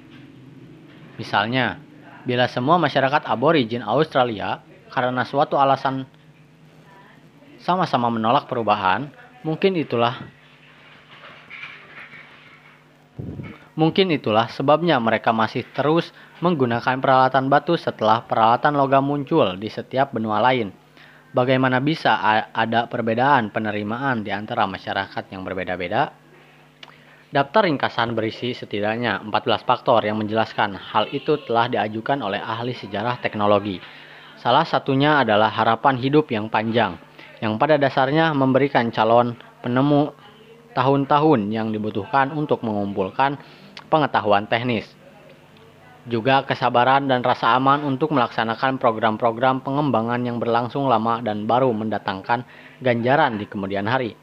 Misalnya, bila semua masyarakat aborigin Australia karena suatu alasan sama-sama menolak perubahan, mungkin itulah mungkin itulah sebabnya mereka masih terus menggunakan peralatan batu setelah peralatan logam muncul di setiap benua lain. Bagaimana bisa ada perbedaan penerimaan di antara masyarakat yang berbeda-beda? Daftar ringkasan berisi setidaknya 14 faktor yang menjelaskan hal itu telah diajukan oleh ahli sejarah teknologi. Salah satunya adalah harapan hidup yang panjang, yang pada dasarnya memberikan calon penemu tahun-tahun yang dibutuhkan untuk mengumpulkan pengetahuan teknis. Juga kesabaran dan rasa aman untuk melaksanakan program-program pengembangan yang berlangsung lama dan baru mendatangkan ganjaran di kemudian hari.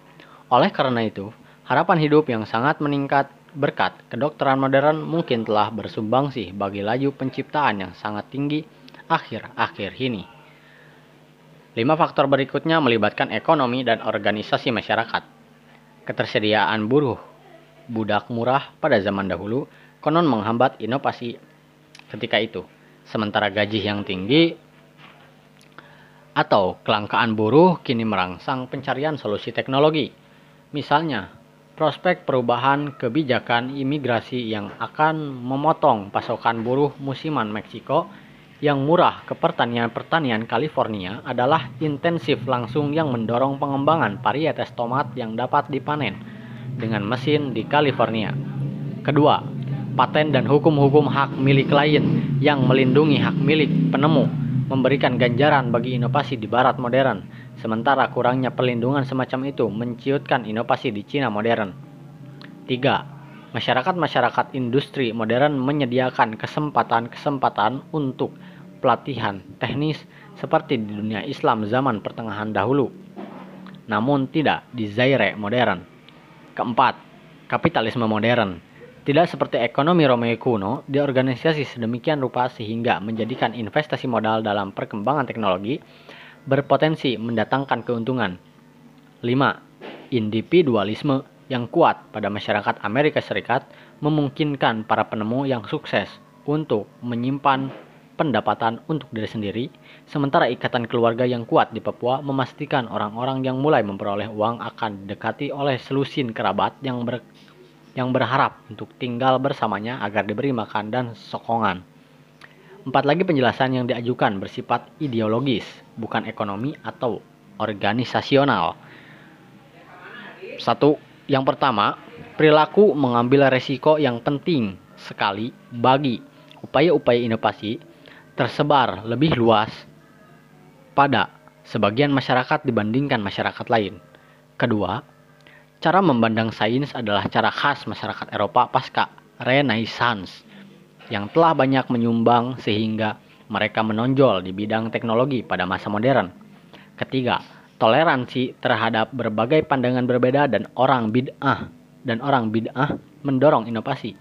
Oleh karena itu, Harapan hidup yang sangat meningkat berkat kedokteran modern mungkin telah bersumbangsi bagi laju penciptaan yang sangat tinggi akhir-akhir ini. Lima faktor berikutnya melibatkan ekonomi dan organisasi masyarakat. Ketersediaan buruh budak murah pada zaman dahulu konon menghambat inovasi ketika itu. Sementara gaji yang tinggi atau kelangkaan buruh kini merangsang pencarian solusi teknologi. Misalnya, prospek perubahan kebijakan imigrasi yang akan memotong pasokan buruh musiman Meksiko yang murah ke pertanian-pertanian California adalah intensif langsung yang mendorong pengembangan varietes tomat yang dapat dipanen dengan mesin di California. Kedua, paten dan hukum-hukum hak milik lain yang melindungi hak milik penemu memberikan ganjaran bagi inovasi di barat modern Sementara kurangnya perlindungan semacam itu menciutkan inovasi di Cina modern. 3. Masyarakat-masyarakat industri modern menyediakan kesempatan-kesempatan untuk pelatihan teknis seperti di dunia Islam zaman pertengahan dahulu. Namun tidak di Zaire modern. Keempat, kapitalisme modern. Tidak seperti ekonomi Romeo kuno, diorganisasi sedemikian rupa sehingga menjadikan investasi modal dalam perkembangan teknologi berpotensi mendatangkan keuntungan. 5. Individualisme yang kuat pada masyarakat Amerika Serikat memungkinkan para penemu yang sukses untuk menyimpan pendapatan untuk diri sendiri, sementara ikatan keluarga yang kuat di Papua memastikan orang-orang yang mulai memperoleh uang akan didekati oleh selusin kerabat yang ber, yang berharap untuk tinggal bersamanya agar diberi makan dan sokongan. Empat lagi penjelasan yang diajukan bersifat ideologis, bukan ekonomi atau organisasional. Satu, yang pertama, perilaku mengambil resiko yang penting sekali bagi upaya-upaya inovasi tersebar lebih luas pada sebagian masyarakat dibandingkan masyarakat lain. Kedua, cara memandang sains adalah cara khas masyarakat Eropa pasca Renaissance yang telah banyak menyumbang sehingga mereka menonjol di bidang teknologi pada masa modern. Ketiga, toleransi terhadap berbagai pandangan berbeda dan orang bid'ah dan orang bid'ah mendorong inovasi.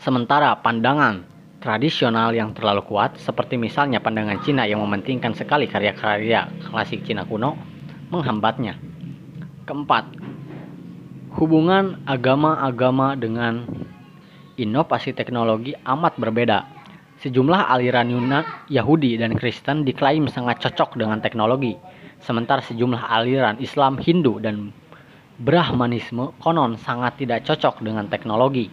Sementara pandangan tradisional yang terlalu kuat, seperti misalnya pandangan Cina yang mementingkan sekali karya-karya klasik Cina kuno, menghambatnya. Keempat, hubungan agama-agama dengan inovasi teknologi amat berbeda. Sejumlah aliran Yunan, Yahudi, dan Kristen diklaim sangat cocok dengan teknologi, sementara sejumlah aliran Islam, Hindu, dan Brahmanisme konon sangat tidak cocok dengan teknologi.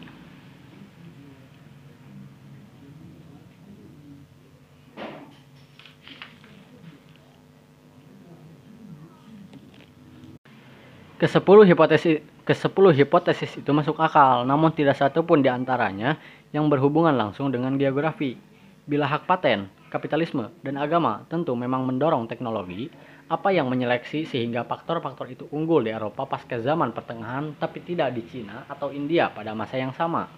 Kesepuluh hipotesis kesepuluh hipotesis itu masuk akal, namun tidak satu pun di antaranya yang berhubungan langsung dengan geografi. Bila hak paten, kapitalisme, dan agama tentu memang mendorong teknologi, apa yang menyeleksi sehingga faktor-faktor itu unggul di Eropa pasca zaman pertengahan tapi tidak di Cina atau India pada masa yang sama.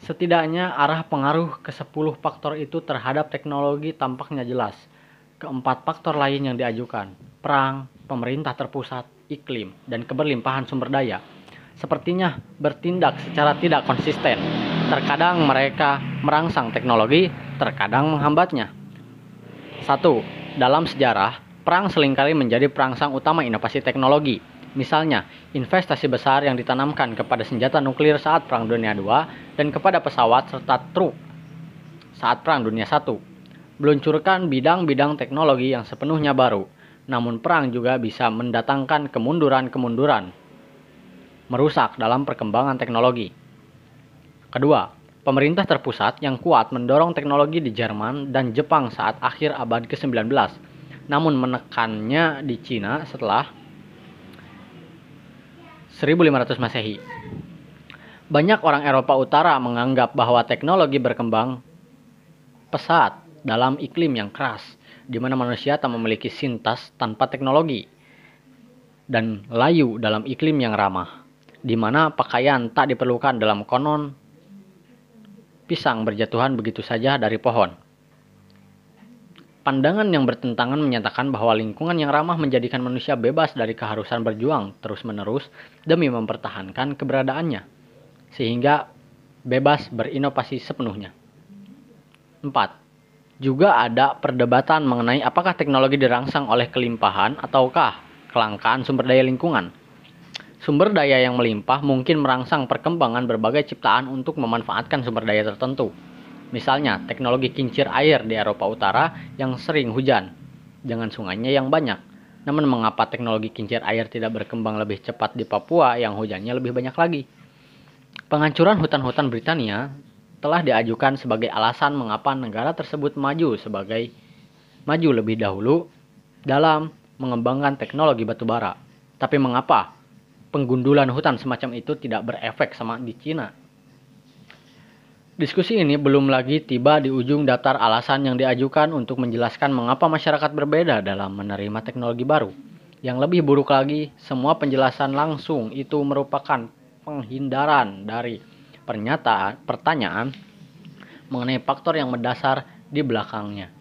Setidaknya arah pengaruh ke 10 faktor itu terhadap teknologi tampaknya jelas. Keempat faktor lain yang diajukan, perang, pemerintah terpusat, iklim, dan keberlimpahan sumber daya, sepertinya bertindak secara tidak konsisten. Terkadang mereka merangsang teknologi, terkadang menghambatnya. Satu, dalam sejarah, perang sering kali menjadi perangsang utama inovasi teknologi. Misalnya, investasi besar yang ditanamkan kepada senjata nuklir saat Perang Dunia II dan kepada pesawat serta truk saat Perang Dunia I. Meluncurkan bidang-bidang teknologi yang sepenuhnya baru, namun perang juga bisa mendatangkan kemunduran-kemunduran, merusak dalam perkembangan teknologi. Kedua, pemerintah terpusat yang kuat mendorong teknologi di Jerman dan Jepang saat akhir abad ke-19, namun menekannya di Cina setelah 1500 Masehi. Banyak orang Eropa Utara menganggap bahwa teknologi berkembang pesat dalam iklim yang keras di mana manusia tak memiliki sintas tanpa teknologi dan layu dalam iklim yang ramah, di mana pakaian tak diperlukan dalam konon pisang berjatuhan begitu saja dari pohon. Pandangan yang bertentangan menyatakan bahwa lingkungan yang ramah menjadikan manusia bebas dari keharusan berjuang terus-menerus demi mempertahankan keberadaannya, sehingga bebas berinovasi sepenuhnya. 4. Juga ada perdebatan mengenai apakah teknologi dirangsang oleh kelimpahan ataukah kelangkaan sumber daya lingkungan. Sumber daya yang melimpah mungkin merangsang perkembangan berbagai ciptaan untuk memanfaatkan sumber daya tertentu. Misalnya, teknologi kincir air di Eropa Utara yang sering hujan dengan sungainya yang banyak. Namun mengapa teknologi kincir air tidak berkembang lebih cepat di Papua yang hujannya lebih banyak lagi? Penghancuran hutan-hutan Britania telah diajukan sebagai alasan mengapa negara tersebut maju sebagai maju lebih dahulu dalam mengembangkan teknologi batubara. Tapi mengapa penggundulan hutan semacam itu tidak berefek sama di Cina? Diskusi ini belum lagi tiba di ujung daftar alasan yang diajukan untuk menjelaskan mengapa masyarakat berbeda dalam menerima teknologi baru. Yang lebih buruk lagi, semua penjelasan langsung itu merupakan penghindaran dari pernyataan, pertanyaan mengenai faktor yang mendasar di belakangnya.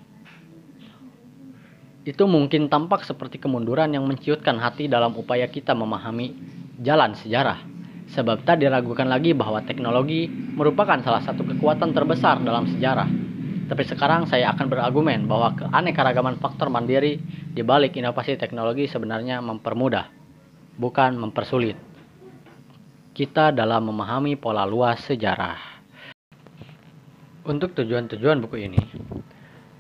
Itu mungkin tampak seperti kemunduran yang menciutkan hati dalam upaya kita memahami jalan sejarah. Sebab tak diragukan lagi bahwa teknologi merupakan salah satu kekuatan terbesar dalam sejarah. Tapi sekarang saya akan berargumen bahwa keanekaragaman faktor mandiri di balik inovasi teknologi sebenarnya mempermudah, bukan mempersulit kita dalam memahami pola luas sejarah. Untuk tujuan-tujuan buku ini,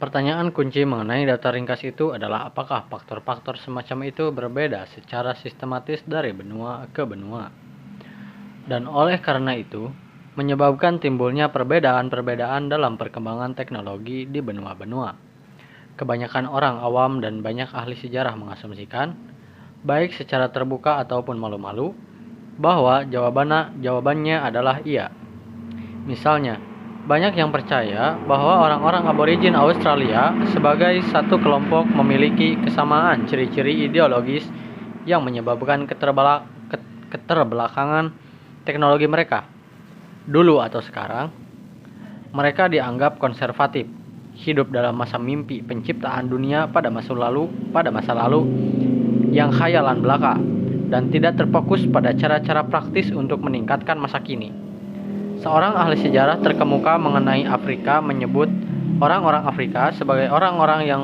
pertanyaan kunci mengenai data ringkas itu adalah apakah faktor-faktor semacam itu berbeda secara sistematis dari benua ke benua. Dan oleh karena itu, menyebabkan timbulnya perbedaan-perbedaan dalam perkembangan teknologi di benua-benua. Kebanyakan orang awam dan banyak ahli sejarah mengasumsikan, baik secara terbuka ataupun malu-malu, bahwa jawabannya, jawabannya adalah iya. Misalnya, banyak yang percaya bahwa orang-orang aborigin Australia sebagai satu kelompok memiliki kesamaan ciri-ciri ideologis yang menyebabkan keterbelakangan teknologi mereka. Dulu atau sekarang, mereka dianggap konservatif, hidup dalam masa mimpi penciptaan dunia pada masa lalu, pada masa lalu yang khayalan belaka dan tidak terfokus pada cara-cara praktis untuk meningkatkan masa kini. Seorang ahli sejarah terkemuka mengenai Afrika menyebut orang-orang Afrika sebagai orang-orang yang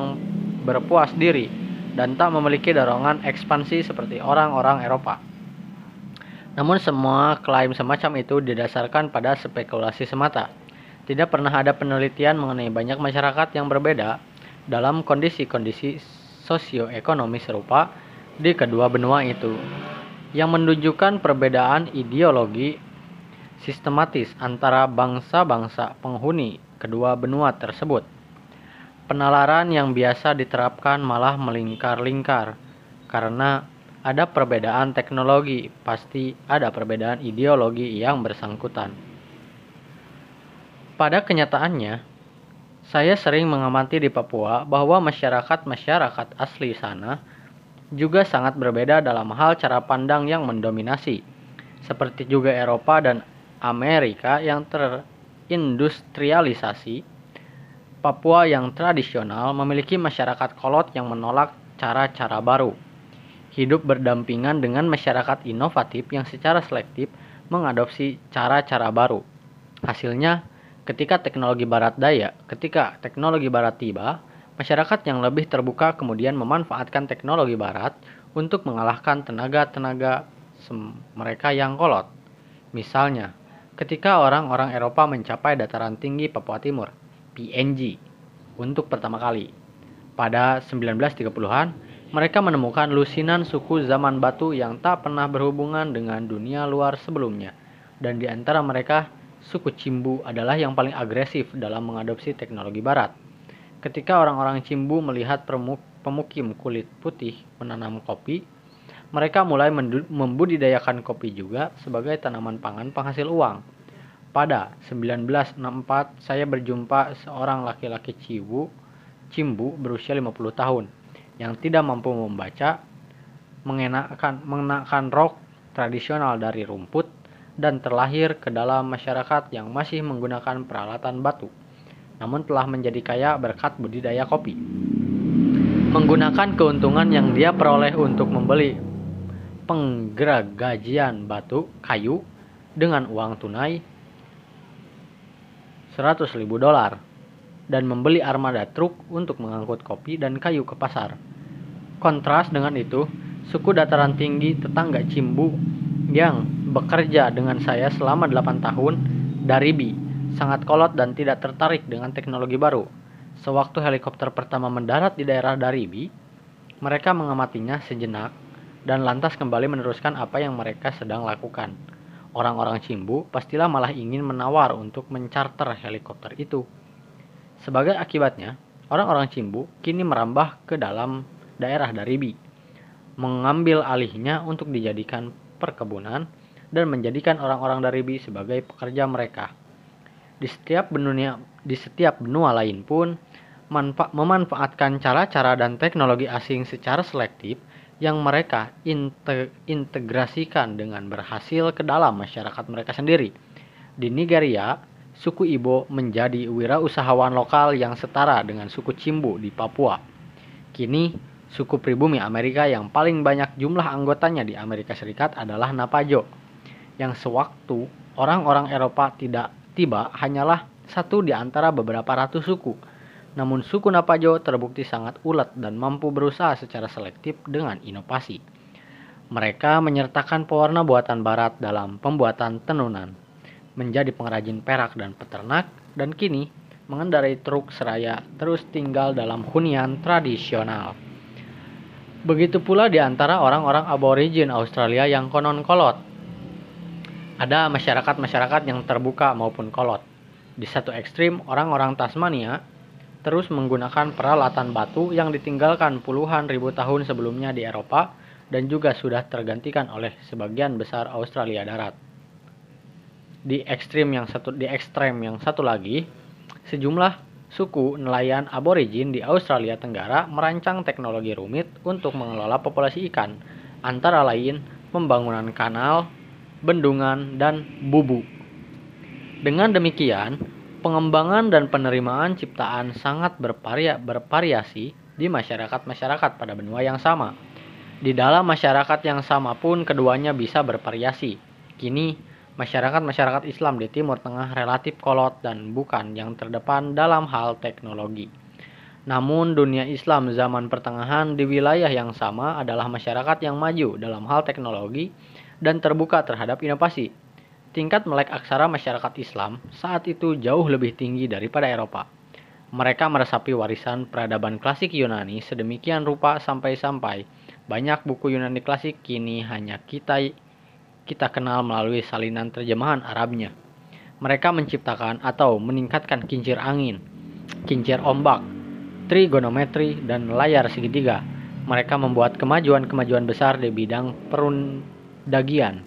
berpuas diri dan tak memiliki dorongan ekspansi seperti orang-orang Eropa. Namun semua klaim semacam itu didasarkan pada spekulasi semata. Tidak pernah ada penelitian mengenai banyak masyarakat yang berbeda dalam kondisi-kondisi sosioekonomi serupa di kedua benua itu, yang menunjukkan perbedaan ideologi sistematis antara bangsa-bangsa penghuni kedua benua tersebut. Penalaran yang biasa diterapkan malah melingkar-lingkar karena ada perbedaan teknologi, pasti ada perbedaan ideologi yang bersangkutan. Pada kenyataannya, saya sering mengamati di Papua bahwa masyarakat-masyarakat asli sana juga sangat berbeda dalam hal cara pandang yang mendominasi, seperti juga Eropa dan Amerika yang terindustrialisasi Papua yang tradisional memiliki masyarakat kolot yang menolak cara-cara baru. Hidup berdampingan dengan masyarakat inovatif yang secara selektif mengadopsi cara-cara baru. Hasilnya, ketika teknologi barat daya, ketika teknologi barat tiba, masyarakat yang lebih terbuka kemudian memanfaatkan teknologi barat untuk mengalahkan tenaga-tenaga mereka yang kolot. Misalnya, ketika orang-orang Eropa mencapai dataran tinggi Papua Timur, PNG untuk pertama kali. Pada 1930-an, mereka menemukan lusinan suku zaman batu yang tak pernah berhubungan dengan dunia luar sebelumnya. Dan di antara mereka, suku Cimbu adalah yang paling agresif dalam mengadopsi teknologi barat. Ketika orang-orang Cimbu melihat pemukim kulit putih menanam kopi, mereka mulai membudidayakan kopi juga sebagai tanaman pangan penghasil uang. Pada 1964, saya berjumpa seorang laki-laki Cibu, Cimbu berusia 50 tahun yang tidak mampu membaca, mengenakan, mengenakan rok tradisional dari rumput, dan terlahir ke dalam masyarakat yang masih menggunakan peralatan batu, namun telah menjadi kaya berkat budidaya kopi. Menggunakan keuntungan yang dia peroleh untuk membeli penggeragajian batu, kayu, dengan uang tunai, 100 ribu dolar dan membeli armada truk untuk mengangkut kopi dan kayu ke pasar. Kontras dengan itu, suku dataran tinggi tetangga Cimbu yang bekerja dengan saya selama 8 tahun dari Bi sangat kolot dan tidak tertarik dengan teknologi baru. Sewaktu helikopter pertama mendarat di daerah Daribi, mereka mengamatinya sejenak dan lantas kembali meneruskan apa yang mereka sedang lakukan orang-orang Cimbu pastilah malah ingin menawar untuk mencarter helikopter itu. Sebagai akibatnya, orang-orang Cimbu kini merambah ke dalam daerah Daribi, mengambil alihnya untuk dijadikan perkebunan dan menjadikan orang-orang Daribi sebagai pekerja mereka. Di setiap benua, di setiap benua lain pun, manfa memanfaatkan cara-cara dan teknologi asing secara selektif yang mereka integrasikan dengan berhasil ke dalam masyarakat mereka sendiri. Di Nigeria, suku Ibo menjadi wirausahawan lokal yang setara dengan suku Cimbu di Papua. Kini, suku pribumi Amerika yang paling banyak jumlah anggotanya di Amerika Serikat adalah Napajo, yang sewaktu orang-orang Eropa tidak tiba hanyalah satu di antara beberapa ratus suku namun suku Napajo terbukti sangat ulet dan mampu berusaha secara selektif dengan inovasi. Mereka menyertakan pewarna buatan barat dalam pembuatan tenunan, menjadi pengrajin perak dan peternak, dan kini mengendarai truk seraya terus tinggal dalam hunian tradisional. Begitu pula di antara orang-orang aborigin Australia yang konon kolot. Ada masyarakat-masyarakat yang terbuka maupun kolot. Di satu ekstrim, orang-orang Tasmania terus menggunakan peralatan batu yang ditinggalkan puluhan ribu tahun sebelumnya di Eropa dan juga sudah tergantikan oleh sebagian besar Australia darat. Di ekstrim yang satu di ekstrem yang satu lagi, sejumlah suku nelayan aborigin di Australia Tenggara merancang teknologi rumit untuk mengelola populasi ikan, antara lain pembangunan kanal, bendungan, dan bubu. Dengan demikian, Pengembangan dan penerimaan ciptaan sangat bervaria, bervariasi di masyarakat-masyarakat pada benua yang sama. Di dalam masyarakat yang sama pun keduanya bisa bervariasi. Kini, masyarakat-masyarakat Islam di Timur Tengah relatif kolot dan bukan yang terdepan dalam hal teknologi. Namun, dunia Islam zaman pertengahan di wilayah yang sama adalah masyarakat yang maju dalam hal teknologi dan terbuka terhadap inovasi. Tingkat melek aksara masyarakat Islam saat itu jauh lebih tinggi daripada Eropa. Mereka meresapi warisan peradaban klasik Yunani sedemikian rupa sampai-sampai banyak buku Yunani klasik kini hanya kita kita kenal melalui salinan terjemahan Arabnya. Mereka menciptakan atau meningkatkan kincir angin, kincir ombak, trigonometri, dan layar segitiga. Mereka membuat kemajuan-kemajuan besar di bidang perundagian,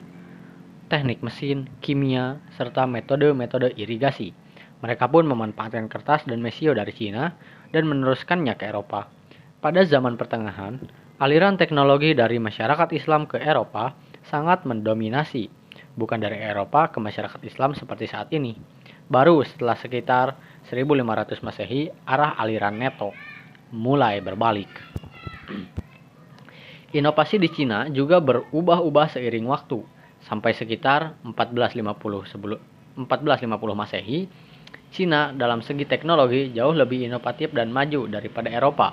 teknik mesin, kimia, serta metode-metode irigasi. Mereka pun memanfaatkan kertas dan mesio dari Cina dan meneruskannya ke Eropa. Pada zaman pertengahan, aliran teknologi dari masyarakat Islam ke Eropa sangat mendominasi, bukan dari Eropa ke masyarakat Islam seperti saat ini. Baru setelah sekitar 1500 Masehi, arah aliran neto mulai berbalik. Inovasi di Cina juga berubah-ubah seiring waktu sampai sekitar 1450 sebelum 1450 Masehi, Cina dalam segi teknologi jauh lebih inovatif dan maju daripada Eropa,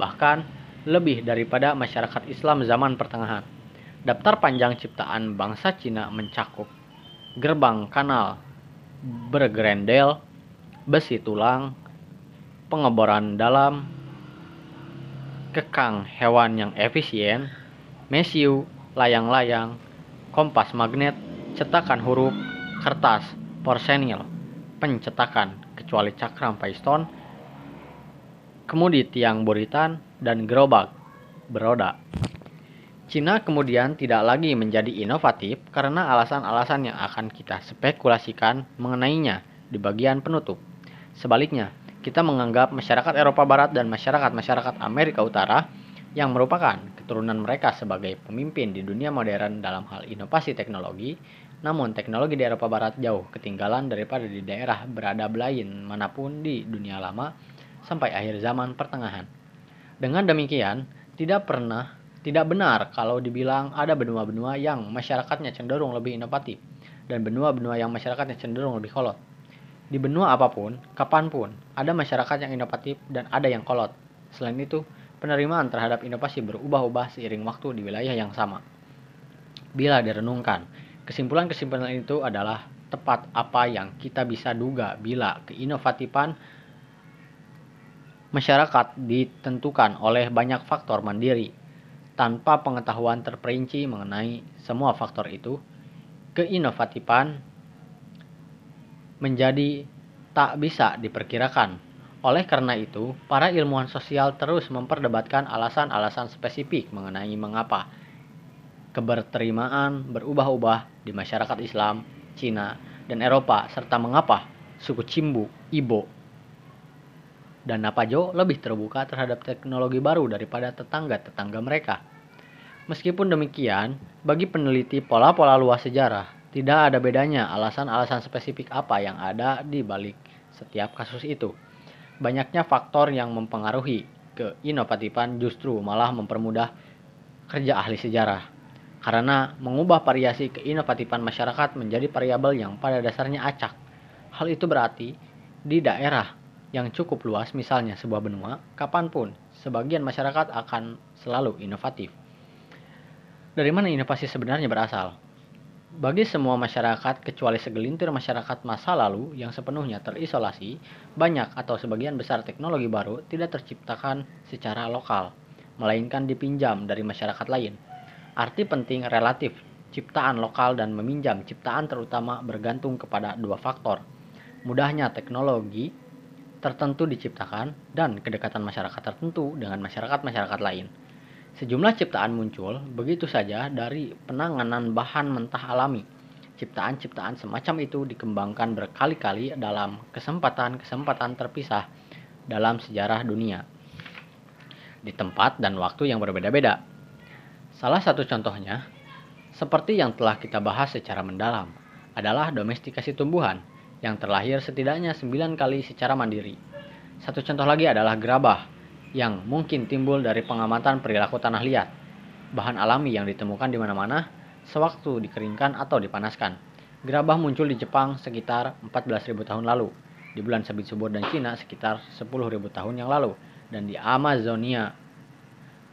bahkan lebih daripada masyarakat Islam zaman pertengahan. Daftar panjang ciptaan bangsa Cina mencakup gerbang kanal bergerendel, besi tulang, pengeboran dalam, kekang hewan yang efisien, mesiu, layang-layang, kompas magnet, cetakan huruf, kertas, porsenil, pencetakan, kecuali cakram paiston, kemudi tiang buritan, dan gerobak beroda. Cina kemudian tidak lagi menjadi inovatif karena alasan-alasan yang akan kita spekulasikan mengenainya di bagian penutup. Sebaliknya, kita menganggap masyarakat Eropa Barat dan masyarakat-masyarakat Amerika Utara yang merupakan keturunan mereka sebagai pemimpin di dunia modern dalam hal inovasi teknologi, namun teknologi di Eropa Barat jauh ketinggalan daripada di daerah beradab lain mana pun di dunia lama sampai akhir zaman pertengahan. Dengan demikian, tidak pernah tidak benar kalau dibilang ada benua-benua yang masyarakatnya cenderung lebih inovatif dan benua-benua yang masyarakatnya cenderung lebih kolot. Di benua apa pun, kapan pun, ada masyarakat yang inovatif dan ada yang kolot. Selain itu, penerimaan terhadap inovasi berubah-ubah seiring waktu di wilayah yang sama. Bila direnungkan, kesimpulan-kesimpulan itu adalah tepat apa yang kita bisa duga bila keinovatifan masyarakat ditentukan oleh banyak faktor mandiri. Tanpa pengetahuan terperinci mengenai semua faktor itu, keinovatifan menjadi tak bisa diperkirakan oleh karena itu, para ilmuwan sosial terus memperdebatkan alasan-alasan spesifik mengenai mengapa keberterimaan berubah-ubah di masyarakat Islam, Cina, dan Eropa, serta mengapa suku Cimbu, Ibo, dan Napajo lebih terbuka terhadap teknologi baru daripada tetangga-tetangga mereka. Meskipun demikian, bagi peneliti pola-pola luas sejarah, tidak ada bedanya alasan-alasan spesifik apa yang ada di balik setiap kasus itu. Banyaknya faktor yang mempengaruhi keinovatifan justru malah mempermudah kerja ahli sejarah. Karena mengubah variasi keinovatifan masyarakat menjadi variabel yang pada dasarnya acak. Hal itu berarti di daerah yang cukup luas misalnya sebuah benua, kapan pun sebagian masyarakat akan selalu inovatif. Dari mana inovasi sebenarnya berasal? Bagi semua masyarakat kecuali segelintir masyarakat masa lalu yang sepenuhnya terisolasi, banyak atau sebagian besar teknologi baru tidak terciptakan secara lokal, melainkan dipinjam dari masyarakat lain. Arti penting relatif ciptaan lokal dan meminjam ciptaan terutama bergantung kepada dua faktor. Mudahnya teknologi tertentu diciptakan dan kedekatan masyarakat tertentu dengan masyarakat-masyarakat lain. Sejumlah ciptaan muncul begitu saja dari penanganan bahan mentah alami. Ciptaan-ciptaan semacam itu dikembangkan berkali-kali dalam kesempatan-kesempatan terpisah dalam sejarah dunia. Di tempat dan waktu yang berbeda-beda. Salah satu contohnya, seperti yang telah kita bahas secara mendalam, adalah domestikasi tumbuhan yang terlahir setidaknya 9 kali secara mandiri. Satu contoh lagi adalah gerabah, yang mungkin timbul dari pengamatan perilaku tanah liat, bahan alami yang ditemukan di mana-mana sewaktu dikeringkan atau dipanaskan. Gerabah muncul di Jepang sekitar 14.000 tahun lalu, di bulan sabit subur dan Cina sekitar 10.000 tahun yang lalu, dan di Amazonia,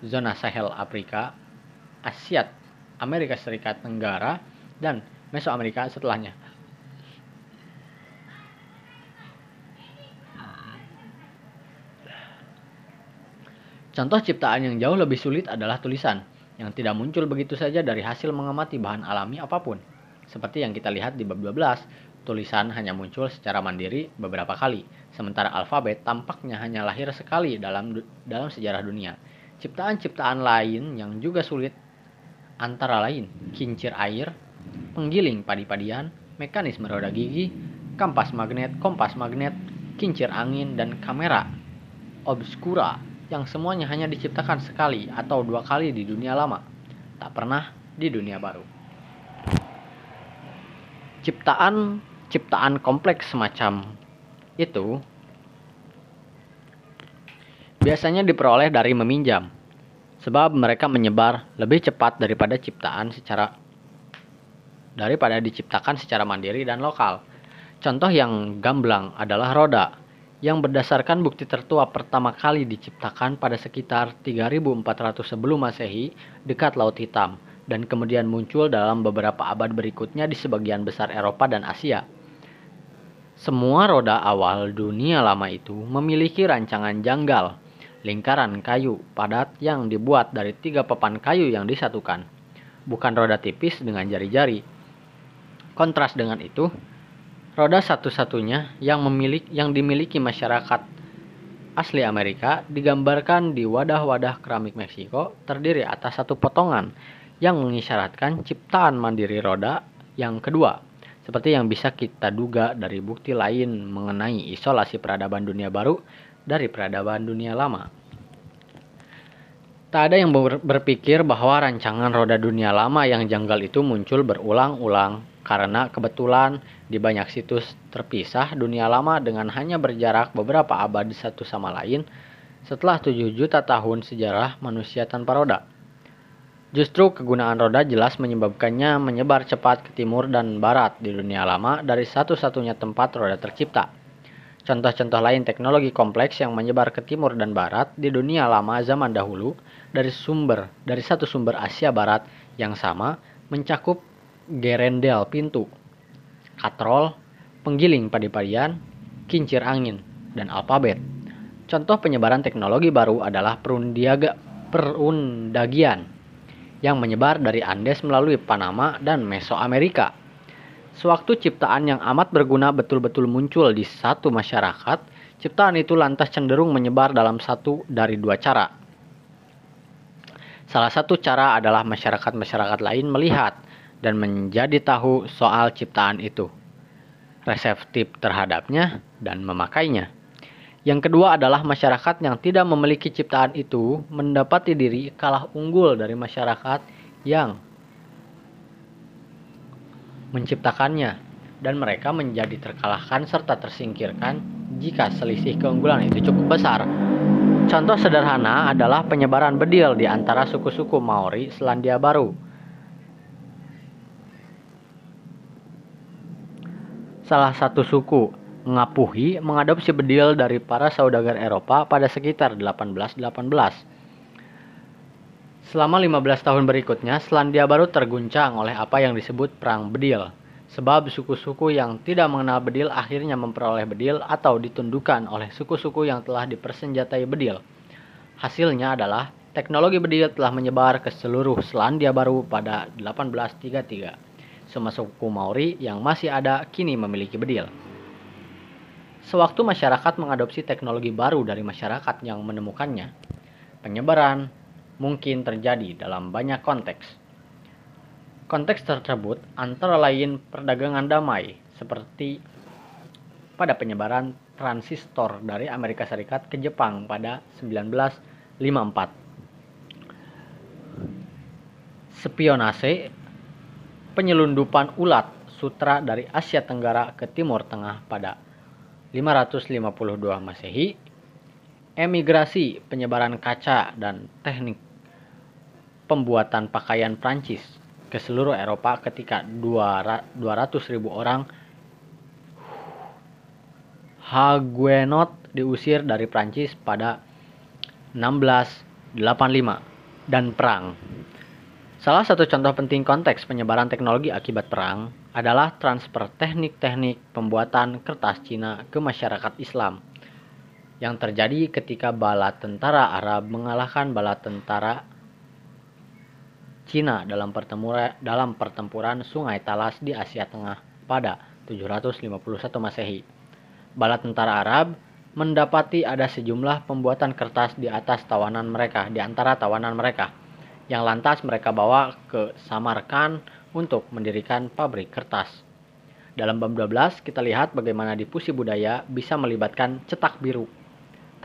zona Sahel Afrika, Asia, Amerika Serikat Tenggara, dan Mesoamerika setelahnya. Contoh ciptaan yang jauh lebih sulit adalah tulisan, yang tidak muncul begitu saja dari hasil mengamati bahan alami apa pun. Seperti yang kita lihat di bab 12, tulisan hanya muncul secara mandiri beberapa kali, sementara alfabet tampaknya hanya lahir sekali dalam dalam sejarah dunia. Ciptaan-ciptaan lain yang juga sulit antara lain kincir air, penggiling padi-padian, mekanisme roda gigi, kampas magnet, kompas magnet, kincir angin, dan kamera obscura yang semuanya hanya diciptakan sekali atau dua kali di dunia lama, tak pernah di dunia baru. Ciptaan ciptaan kompleks semacam itu biasanya diperoleh dari meminjam, sebab mereka menyebar lebih cepat daripada ciptaan secara daripada diciptakan secara mandiri dan lokal. Contoh yang gamblang adalah roda yang berdasarkan bukti tertua pertama kali diciptakan pada sekitar 3400 sebelum Masehi dekat Laut Hitam dan kemudian muncul dalam beberapa abad berikutnya di sebagian besar Eropa dan Asia. Semua roda awal dunia lama itu memiliki rancangan janggal, lingkaran kayu padat yang dibuat dari tiga papan kayu yang disatukan, bukan roda tipis dengan jari-jari. Kontras dengan itu, Roda satu-satunya yang yang dimiliki masyarakat asli Amerika digambarkan di wadah-wadah keramik Meksiko terdiri atas satu potongan yang mengisyaratkan ciptaan mandiri roda yang kedua. Seperti yang bisa kita duga dari bukti lain mengenai isolasi peradaban dunia baru dari peradaban dunia lama. Tak ada yang berpikir bahwa rancangan roda dunia lama yang janggal itu muncul berulang-ulang karena kebetulan di banyak situs terpisah dunia lama dengan hanya berjarak beberapa abad satu sama lain setelah 7 juta tahun sejarah manusia tanpa roda. Justru kegunaan roda jelas menyebabkannya menyebar cepat ke timur dan barat di dunia lama dari satu-satunya tempat roda tercipta. Contoh-contoh lain teknologi kompleks yang menyebar ke timur dan barat di dunia lama zaman dahulu dari sumber dari satu sumber Asia Barat yang sama mencakup gerendel pintu, katrol, penggiling padi-padian, kincir angin, dan alfabet. Contoh penyebaran teknologi baru adalah perundiaga, perundagian yang menyebar dari Andes melalui Panama dan Mesoamerika. Sewaktu ciptaan yang amat berguna betul-betul muncul di satu masyarakat, ciptaan itu lantas cenderung menyebar dalam satu dari dua cara. Salah satu cara adalah masyarakat-masyarakat lain melihat dan menjadi tahu soal ciptaan itu, reseptif terhadapnya, dan memakainya. Yang kedua adalah masyarakat yang tidak memiliki ciptaan itu mendapati diri kalah unggul dari masyarakat yang menciptakannya dan mereka menjadi terkalahkan serta tersingkirkan jika selisih keunggulan itu cukup besar. Contoh sederhana adalah penyebaran bedil di antara suku-suku Maori Selandia Baru salah satu suku Ngapuhi mengadopsi bedil dari para saudagar Eropa pada sekitar 1818. Selama 15 tahun berikutnya, Selandia Baru terguncang oleh apa yang disebut Perang Bedil. Sebab suku-suku yang tidak mengenal bedil akhirnya memperoleh bedil atau ditundukkan oleh suku-suku yang telah dipersenjatai bedil. Hasilnya adalah teknologi bedil telah menyebar ke seluruh Selandia Baru pada 1833 semua suku Maori yang masih ada kini memiliki bedil. Sewaktu masyarakat mengadopsi teknologi baru dari masyarakat yang menemukannya, penyebaran mungkin terjadi dalam banyak konteks. Konteks tersebut antara lain perdagangan damai, seperti pada penyebaran transistor dari Amerika Serikat ke Jepang pada 1954. Spionase penyelundupan ulat sutra dari Asia Tenggara ke Timur Tengah pada 552 Masehi, emigrasi, penyebaran kaca, dan teknik pembuatan pakaian Prancis ke seluruh Eropa ketika 200.000 orang Huguenot diusir dari Prancis pada 1685 dan perang. Salah satu contoh penting konteks penyebaran teknologi akibat perang adalah transfer teknik-teknik pembuatan kertas Cina ke masyarakat Islam yang terjadi ketika bala tentara Arab mengalahkan bala tentara Cina dalam pertempuran dalam pertempuran Sungai Talas di Asia Tengah pada 751 Masehi. Bala tentara Arab mendapati ada sejumlah pembuatan kertas di atas tawanan mereka, di antara tawanan mereka, yang lantas mereka bawa ke Samarkand untuk mendirikan pabrik kertas. Dalam bab 12 kita lihat bagaimana difusi budaya bisa melibatkan cetak biru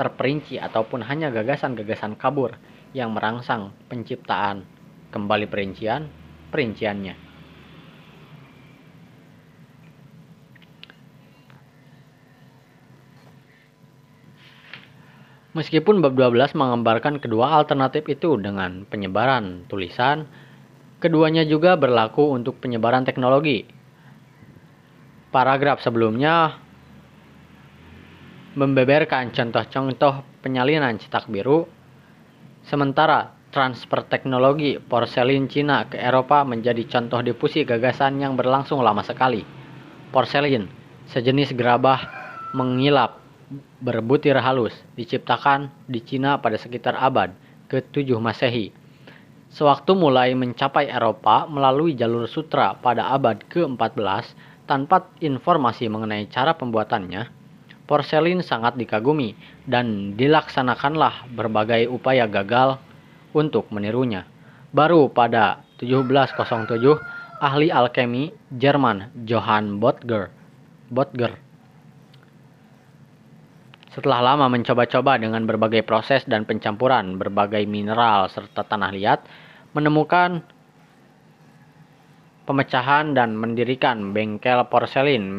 terperinci ataupun hanya gagasan-gagasan kabur yang merangsang penciptaan kembali perincian perinciannya. Meskipun bab 12 menggambarkan kedua alternatif itu dengan penyebaran tulisan, keduanya juga berlaku untuk penyebaran teknologi. Paragraf sebelumnya membeberkan contoh-contoh penyalinan cetak biru, sementara transfer teknologi porselin Cina ke Eropa menjadi contoh difusi gagasan yang berlangsung lama sekali. Porselin, sejenis gerabah mengilap berbutir halus, diciptakan di Cina pada sekitar abad ke-7 Masehi. Sewaktu mulai mencapai Eropa melalui jalur sutra pada abad ke-14 tanpa informasi mengenai cara pembuatannya, porselin sangat dikagumi dan dilaksanakanlah berbagai upaya gagal untuk menirunya. Baru pada 1707, ahli alkemi Jerman Johann Botger, Botger setelah lama mencoba-coba dengan berbagai proses dan pencampuran berbagai mineral serta tanah liat, menemukan pemecahan dan mendirikan bengkel porselin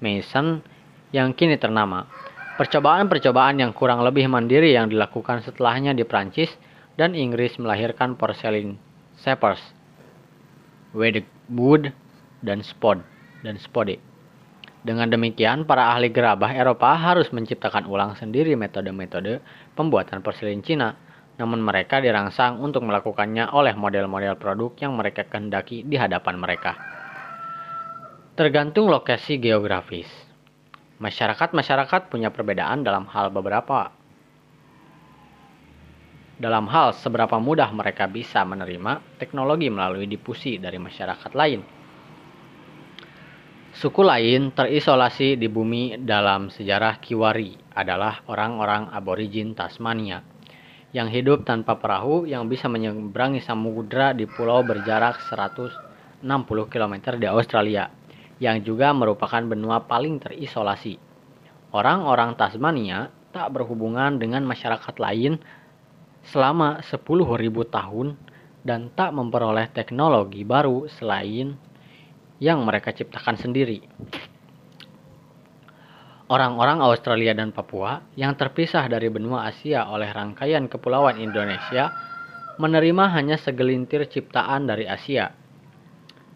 Mason yang kini ternama. Percobaan-percobaan yang kurang lebih mandiri yang dilakukan setelahnya di Prancis dan Inggris melahirkan porselin Shepers, Wedgwood, dan Spode dan Spode. Dengan demikian, para ahli gerabah Eropa harus menciptakan ulang sendiri metode-metode pembuatan porselin Cina, namun mereka dirangsang untuk melakukannya oleh model-model produk yang mereka kehendaki di hadapan mereka. Tergantung lokasi geografis. Masyarakat-masyarakat punya perbedaan dalam hal beberapa dalam hal seberapa mudah mereka bisa menerima teknologi melalui difusi dari masyarakat lain. Suku lain terisolasi di bumi dalam sejarah Kiwari adalah orang-orang aborigin Tasmania yang hidup tanpa perahu yang bisa menyeberangi samudra di pulau berjarak 160 km di Australia yang juga merupakan benua paling terisolasi. Orang-orang Tasmania tak berhubungan dengan masyarakat lain selama 10.000 tahun dan tak memperoleh teknologi baru selain yang mereka ciptakan sendiri. Orang-orang Australia dan Papua yang terpisah dari benua Asia oleh rangkaian kepulauan Indonesia menerima hanya segelintir ciptaan dari Asia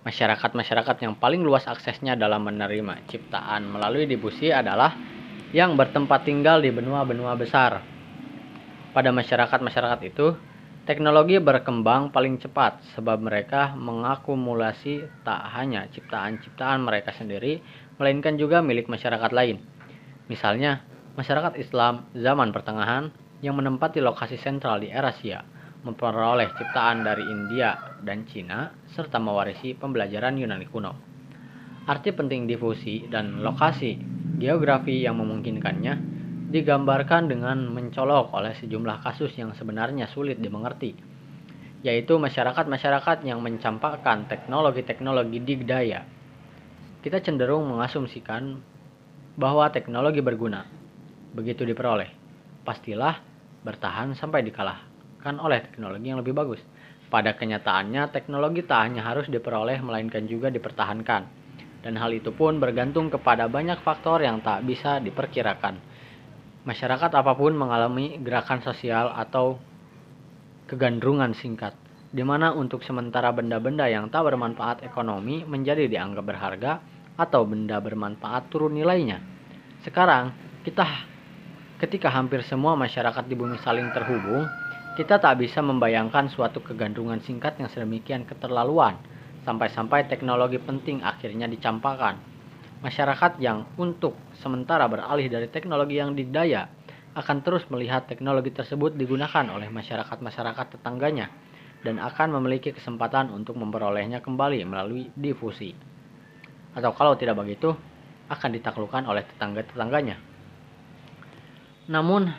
Masyarakat-masyarakat yang paling luas aksesnya dalam menerima ciptaan melalui difusi adalah yang bertempat tinggal di benua-benua besar. Pada masyarakat-masyarakat itu, teknologi berkembang paling cepat sebab mereka mengakumulasi tak hanya ciptaan-ciptaan mereka sendiri, melainkan juga milik masyarakat lain. Misalnya, masyarakat Islam zaman pertengahan yang menempati lokasi sentral di Eurasia memperoleh ciptaan dari India dan Cina, serta mewarisi pembelajaran Yunani kuno. Arti penting difusi dan lokasi geografi yang memungkinkannya digambarkan dengan mencolok oleh sejumlah kasus yang sebenarnya sulit dimengerti, yaitu masyarakat-masyarakat yang mencampakkan teknologi-teknologi digdaya. Kita cenderung mengasumsikan bahwa teknologi berguna. Begitu diperoleh, pastilah bertahan sampai dikalah dimanfaatkan oleh teknologi yang lebih bagus. Pada kenyataannya, teknologi tak hanya harus diperoleh, melainkan juga dipertahankan. dan hal itu pun bergantung kepada banyak faktor yang tak bisa diperkirakan. Masyarakat apa pun mengalami gerakan sosial atau kegandrungan singkat, di mana untuk sementara benda-benda yang tak bermanfaat ekonomi menjadi dianggap berharga atau benda bermanfaat turun nilainya. Sekarang, kita ketika hampir semua masyarakat di bumi saling terhubung, kita tak bisa membayangkan suatu kegandrungan singkat yang sedemikian keterlaluan, sampai-sampai teknologi penting akhirnya dicampakkan. Masyarakat yang untuk sementara beralih dari teknologi yang didaya akan terus melihat teknologi tersebut digunakan oleh masyarakat-masyarakat tetangganya dan akan memiliki kesempatan untuk memperolehnya kembali melalui difusi. Atau kalau tidak begitu, akan ditaklukkan oleh tetangga-tetangganya. Namun,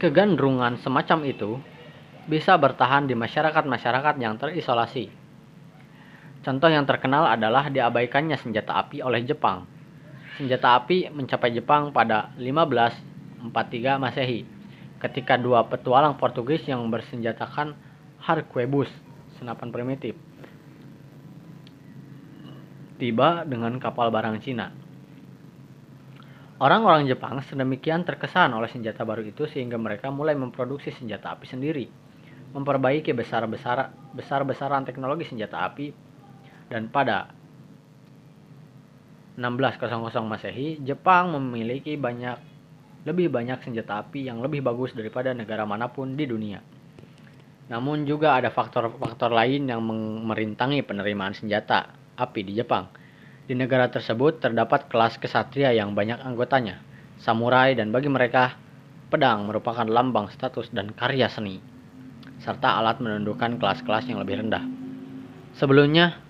kegandrungan semacam itu bisa bertahan di masyarakat-masyarakat yang terisolasi. Contoh yang terkenal adalah diabaikannya senjata api oleh Jepang. Senjata api mencapai Jepang pada 1543 Masehi, ketika dua petualang Portugis yang bersenjatakan harquebus, senapan primitif, tiba dengan kapal barang Cina. Orang-orang Jepang sedemikian terkesan oleh senjata baru itu sehingga mereka mulai memproduksi senjata api sendiri, memperbaiki besar-besar besar-besaran teknologi senjata api dan pada 1600 Masehi, Jepang memiliki banyak lebih banyak senjata api yang lebih bagus daripada negara mana pun di dunia. Namun juga ada faktor-faktor lain yang merintangi penerimaan senjata api di Jepang di negara tersebut terdapat kelas kesatria yang banyak anggotanya, samurai dan bagi mereka pedang merupakan lambang status dan karya seni, serta alat menundukkan kelas-kelas yang lebih rendah. Sebelumnya,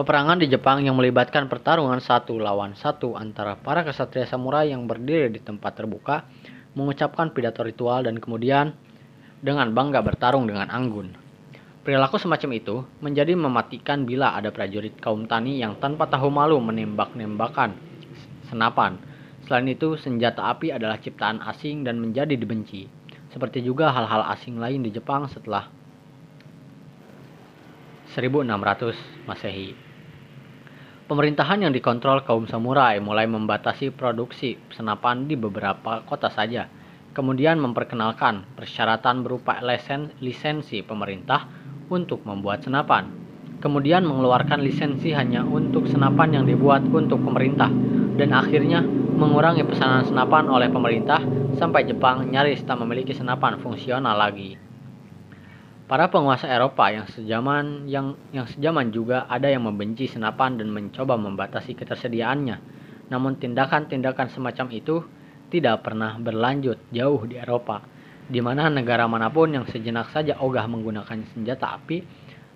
peperangan di Jepang yang melibatkan pertarungan satu lawan satu antara para kesatria samurai yang berdiri di tempat terbuka mengucapkan pidato ritual dan kemudian dengan bangga bertarung dengan anggun. Perilaku semacam itu menjadi mematikan bila ada prajurit kaum tani yang tanpa tahu malu menembak-nembakan senapan. Selain itu, senjata api adalah ciptaan asing dan menjadi dibenci. Seperti juga hal-hal asing lain di Jepang setelah 1600 Masehi. Pemerintahan yang dikontrol kaum samurai mulai membatasi produksi senapan di beberapa kota saja. Kemudian memperkenalkan persyaratan berupa lisensi pemerintah untuk membuat senapan. Kemudian mengeluarkan lisensi hanya untuk senapan yang dibuat untuk pemerintah dan akhirnya mengurangi pesanan senapan oleh pemerintah sampai Jepang nyaris tak memiliki senapan fungsional lagi. Para penguasa Eropa yang sejaman yang yang sejaman juga ada yang membenci senapan dan mencoba membatasi ketersediaannya. Namun tindakan-tindakan semacam itu tidak pernah berlanjut jauh di Eropa di mana negara mana pun yang sejenak saja ogah menggunakan senjata api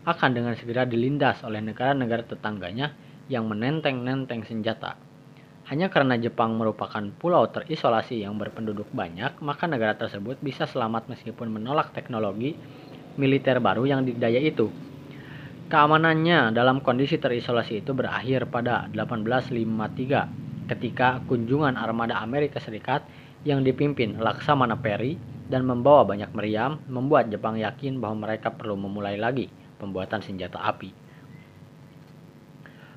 akan dengan segera dilindas oleh negara-negara tetangganya yang menenteng-nenteng senjata. Hanya karena Jepang merupakan pulau terisolasi yang berpenduduk banyak, maka negara tersebut bisa selamat meskipun menolak teknologi militer baru yang didaya itu. Keamanannya dalam kondisi terisolasi itu berakhir pada 1853 ketika kunjungan armada Amerika Serikat yang dipimpin Laksamana Perry dan membawa banyak meriam membuat Jepang yakin bahwa mereka perlu memulai lagi pembuatan senjata api.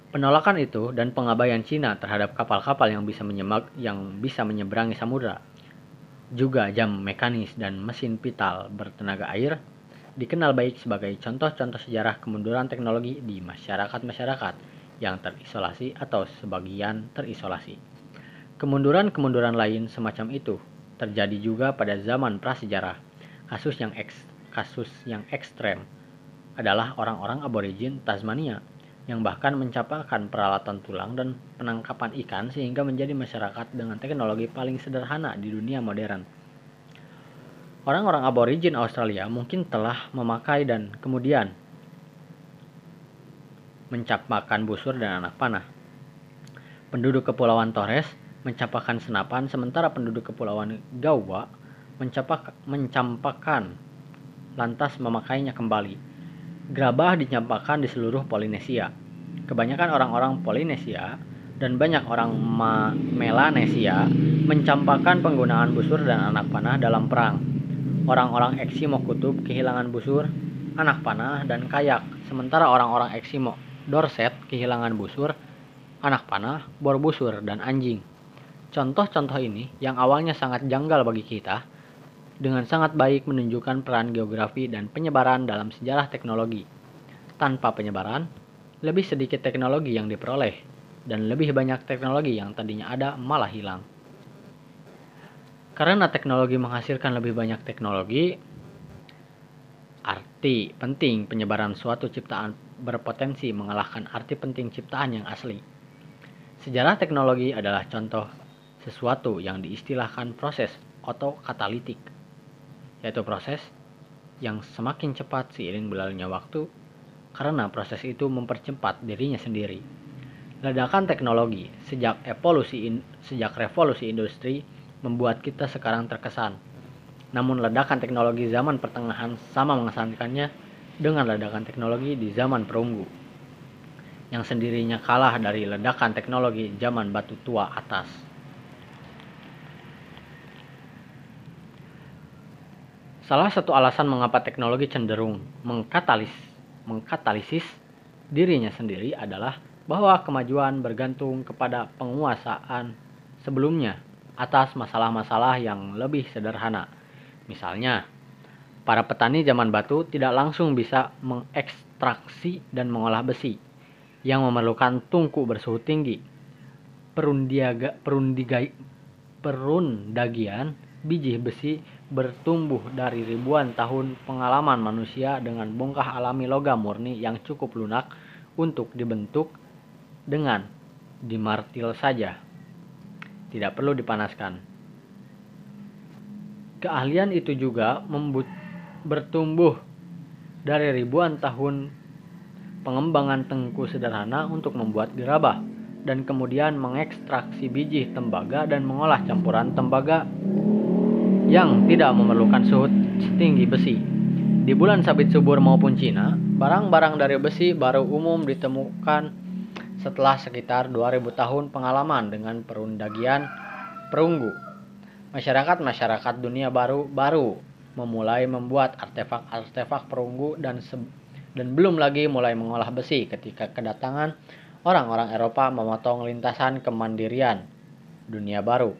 Penolakan itu dan pengabaian Cina terhadap kapal-kapal yang bisa menyemak yang bisa menyeberangi samudra, juga jam mekanis dan mesin pital bertenaga air, dikenal baik sebagai contoh-contoh sejarah kemunduran teknologi di masyarakat-masyarakat yang terisolasi atau sebagian terisolasi. Kemunduran-kemunduran lain semacam itu terjadi juga pada zaman prasejarah. Kasus yang eks, kasus yang ekstrem adalah orang-orang aborigin Tasmania yang bahkan mencapakan peralatan tulang dan penangkapan ikan sehingga menjadi masyarakat dengan teknologi paling sederhana di dunia modern. Orang-orang aborigin Australia mungkin telah memakai dan kemudian mencapakan busur dan anak panah. Penduduk Kepulauan Torres mencapakan senapan sementara penduduk kepulauan Gawa mencapak, mencampakkan lantas memakainya kembali. Gerabah dicampakkan di seluruh Polinesia. Kebanyakan orang-orang Polinesia dan banyak orang Ma Melanesia mencampakkan penggunaan busur dan anak panah dalam perang. Orang-orang Eksimo Kutub kehilangan busur, anak panah, dan kayak, sementara orang-orang Eksimo Dorset kehilangan busur, anak panah, bor busur, dan anjing. Contoh-contoh ini yang awalnya sangat janggal bagi kita, dengan sangat baik menunjukkan peran geografi dan penyebaran dalam sejarah teknologi. Tanpa penyebaran, lebih sedikit teknologi yang diperoleh, dan lebih banyak teknologi yang tadinya ada malah hilang. Karena teknologi menghasilkan lebih banyak teknologi, arti penting penyebaran suatu ciptaan berpotensi mengalahkan arti penting ciptaan yang asli. Sejarah teknologi adalah contoh sesuatu yang diistilahkan proses otokatalitik, yaitu proses yang semakin cepat seiring berlalunya waktu karena proses itu mempercepat dirinya sendiri. Ledakan teknologi sejak evolusi sejak revolusi industri membuat kita sekarang terkesan. Namun ledakan teknologi zaman pertengahan sama mengesankannya dengan ledakan teknologi di zaman perunggu yang sendirinya kalah dari ledakan teknologi zaman batu tua atas. Salah satu alasan mengapa teknologi cenderung mengkatalis, mengkatalisis dirinya sendiri adalah bahwa kemajuan bergantung kepada penguasaan sebelumnya atas masalah-masalah yang lebih sederhana. Misalnya, para petani zaman batu tidak langsung bisa mengekstraksi dan mengolah besi yang memerlukan tungku bersuhu tinggi. Perundiaga, perundigai, perundagian biji besi bertumbuh dari ribuan tahun pengalaman manusia dengan bongkah alami logam murni yang cukup lunak untuk dibentuk dengan dimartil saja. Tidak perlu dipanaskan. Keahlian itu juga bertumbuh dari ribuan tahun pengembangan tengku sederhana untuk membuat gerabah dan kemudian mengekstraksi biji tembaga dan mengolah campuran tembaga yang tidak memerlukan suhu setinggi besi. Di bulan sabit subur maupun Cina, barang-barang dari besi baru umum ditemukan setelah sekitar 2000 tahun pengalaman dengan perundagian perunggu. Masyarakat-masyarakat dunia baru baru memulai membuat artefak-artefak perunggu dan dan belum lagi mulai mengolah besi ketika kedatangan orang-orang Eropa memotong lintasan kemandirian dunia baru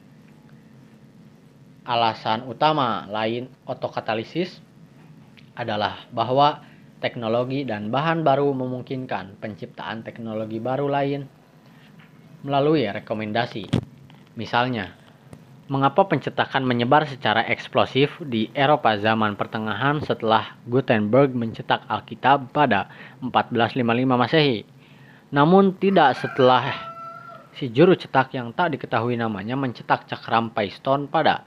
alasan utama lain otokatalisis adalah bahwa teknologi dan bahan baru memungkinkan penciptaan teknologi baru lain melalui rekomendasi. Misalnya, mengapa pencetakan menyebar secara eksplosif di Eropa zaman pertengahan setelah Gutenberg mencetak Alkitab pada 1455 Masehi, namun tidak setelah si juru cetak yang tak diketahui namanya mencetak cakram Paiston pada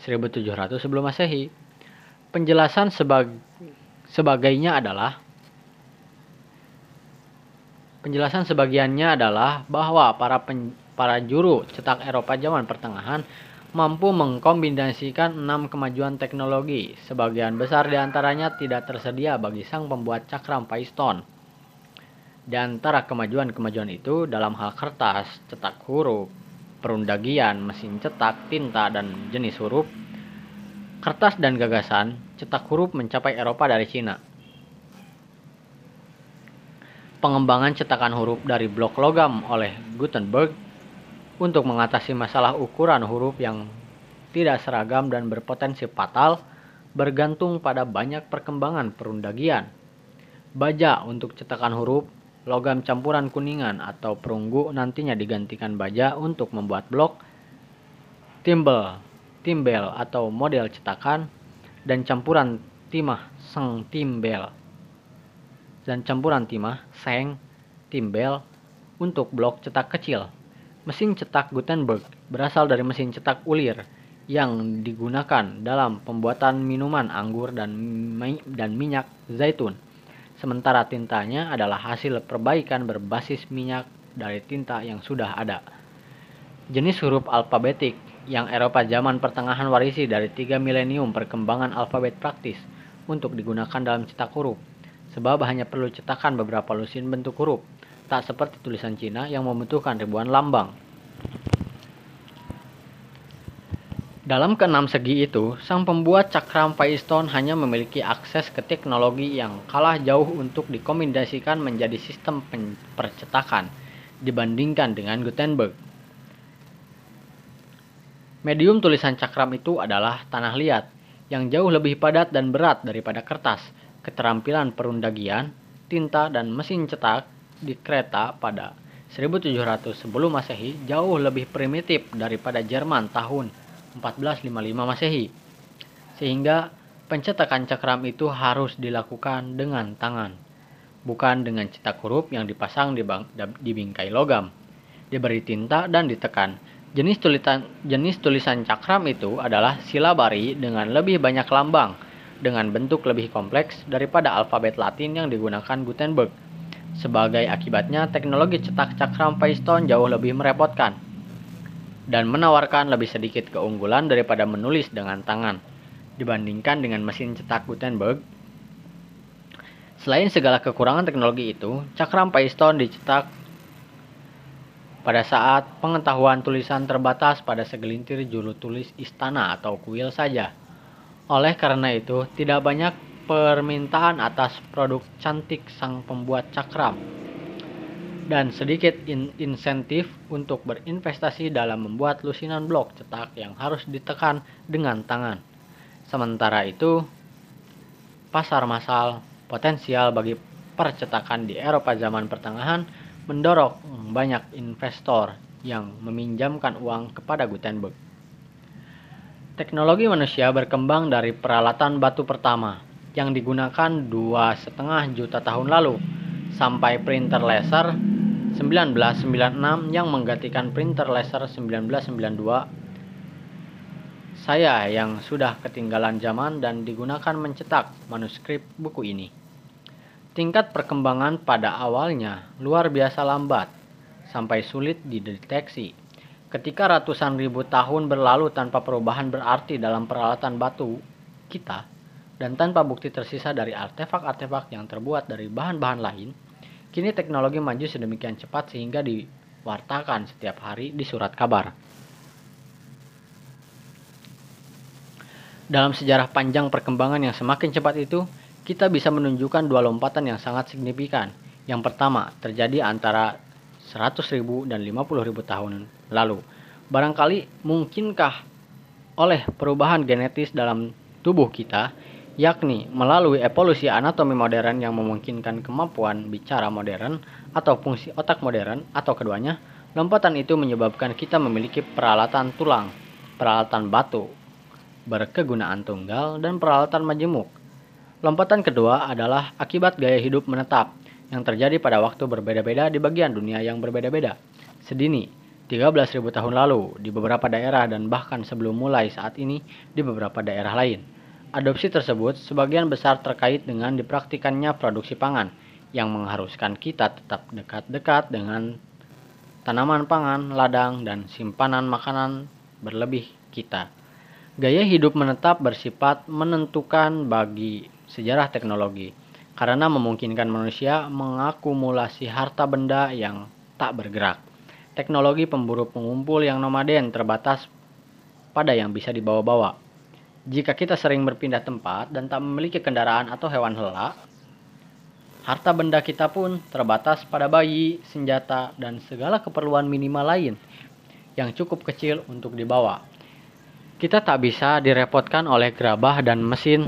1700 sebelum Masehi. Penjelasan sebag sebagainya adalah penjelasan sebagiannya adalah bahwa para pen, para juru cetak Eropa zaman pertengahan mampu mengkombinasikan enam kemajuan teknologi. Sebagian besar di antaranya tidak tersedia bagi sang pembuat cakram Paiston. Di antara kemajuan-kemajuan itu dalam hal kertas, cetak huruf, perundagian, mesin cetak, tinta, dan jenis huruf, kertas dan gagasan, cetak huruf mencapai Eropa dari Cina. Pengembangan cetakan huruf dari blok logam oleh Gutenberg untuk mengatasi masalah ukuran huruf yang tidak seragam dan berpotensi fatal bergantung pada banyak perkembangan perundagian. Baja untuk cetakan huruf logam campuran kuningan atau perunggu nantinya digantikan baja untuk membuat blok, timbel, timbel atau model cetakan, dan campuran timah seng timbel dan campuran timah seng timbel untuk blok cetak kecil. Mesin cetak Gutenberg berasal dari mesin cetak ulir yang digunakan dalam pembuatan minuman anggur dan, dan minyak zaitun. Sementara tintanya adalah hasil perbaikan berbasis minyak dari tinta yang sudah ada. Jenis huruf alfabetik yang Eropa zaman pertengahan warisi dari tiga milenium perkembangan alfabet praktis untuk digunakan dalam cetak huruf. Sebab hanya perlu cetakan beberapa lusin bentuk huruf, tak seperti tulisan Cina yang membutuhkan ribuan lambang. Dalam keenam segi itu, sang pembuat cakram Paiston hanya memiliki akses ke teknologi yang kalah jauh untuk dikombinasikan menjadi sistem percetakan. dibandingkan dengan Gutenberg. Medium tulisan cakram itu adalah tanah liat yang jauh lebih padat dan berat daripada kertas. Keterampilan perundagian, tinta, dan mesin cetak di kereta pada 1700 sebelum Masehi jauh lebih primitif daripada Jerman tahun 1455 Masehi. Sehingga pencetakan cakram itu harus dilakukan dengan tangan, bukan dengan cetak huruf yang dipasang di, bang, di bingkai logam, diberi tinta dan ditekan. Jenis tulisan jenis tulisan cakram itu adalah silabari dengan lebih banyak lambang dengan bentuk lebih kompleks daripada alfabet Latin yang digunakan Gutenberg. Sebagai akibatnya, teknologi cetak cakram Paystone jauh lebih merepotkan dan menawarkan lebih sedikit keunggulan daripada menulis dengan tangan dibandingkan dengan mesin cetak Gutenberg. Selain segala kekurangan teknologi itu, cakram Paystone dicetak pada saat pengetahuan tulisan terbatas pada segelintir juru tulis istana atau kuil saja. Oleh karena itu, tidak banyak permintaan atas produk cantik sang pembuat cakram dan sedikit in insentif untuk berinvestasi dalam membuat lusinan blok cetak yang harus ditekan dengan tangan. Sementara itu, pasar massal potensial bagi percetakan di Eropa zaman pertengahan mendorong banyak investor yang meminjamkan uang kepada Gutenberg. Teknologi manusia berkembang dari peralatan batu pertama yang digunakan dua setengah juta tahun lalu sampai printer laser 1996 yang menggantikan printer laser 1992 saya yang sudah ketinggalan zaman dan digunakan mencetak manuskrip buku ini. Tingkat perkembangan pada awalnya luar biasa lambat, sampai sulit dideteksi. Ketika ratusan ribu tahun berlalu tanpa perubahan berarti dalam peralatan batu kita, dan tanpa bukti tersisa dari artefak-artefak yang terbuat dari bahan-bahan lain, kini teknologi maju sedemikian cepat sehingga diwartakan setiap hari di surat kabar. Dalam sejarah panjang perkembangan yang semakin cepat itu, kita bisa menunjukkan dua lompatan yang sangat signifikan. Yang pertama, terjadi antara 100.000 dan 50.000 tahun lalu. Barangkali mungkinkah oleh perubahan genetis dalam tubuh kita, yakni melalui evolusi anatomi modern yang memungkinkan kemampuan bicara modern atau fungsi otak modern atau keduanya, lompatan itu menyebabkan kita memiliki peralatan tulang, peralatan batu, berkegunaan tunggal, dan peralatan majemuk Lompatan kedua adalah akibat gaya hidup menetap yang terjadi pada waktu berbeda-beda di bagian dunia yang berbeda-beda. Sedini 13.000 tahun lalu di beberapa daerah dan bahkan sebelum mulai saat ini di beberapa daerah lain. Adopsi tersebut sebagian besar terkait dengan dipraktikannya produksi pangan yang mengharuskan kita tetap dekat-dekat dengan tanaman pangan, ladang, dan simpanan makanan berlebih kita. Gaya hidup menetap bersifat menentukan bagi sejarah teknologi karena memungkinkan manusia mengakumulasi harta benda yang tak bergerak. Teknologi pemburu pengumpul yang nomaden terbatas pada yang bisa dibawa-bawa. Jika kita sering berpindah tempat dan tak memiliki kendaraan atau hewan helak, harta benda kita pun terbatas pada bayi, senjata, dan segala keperluan minimal lain yang cukup kecil untuk dibawa. Kita tak bisa direpotkan oleh gerabah dan mesin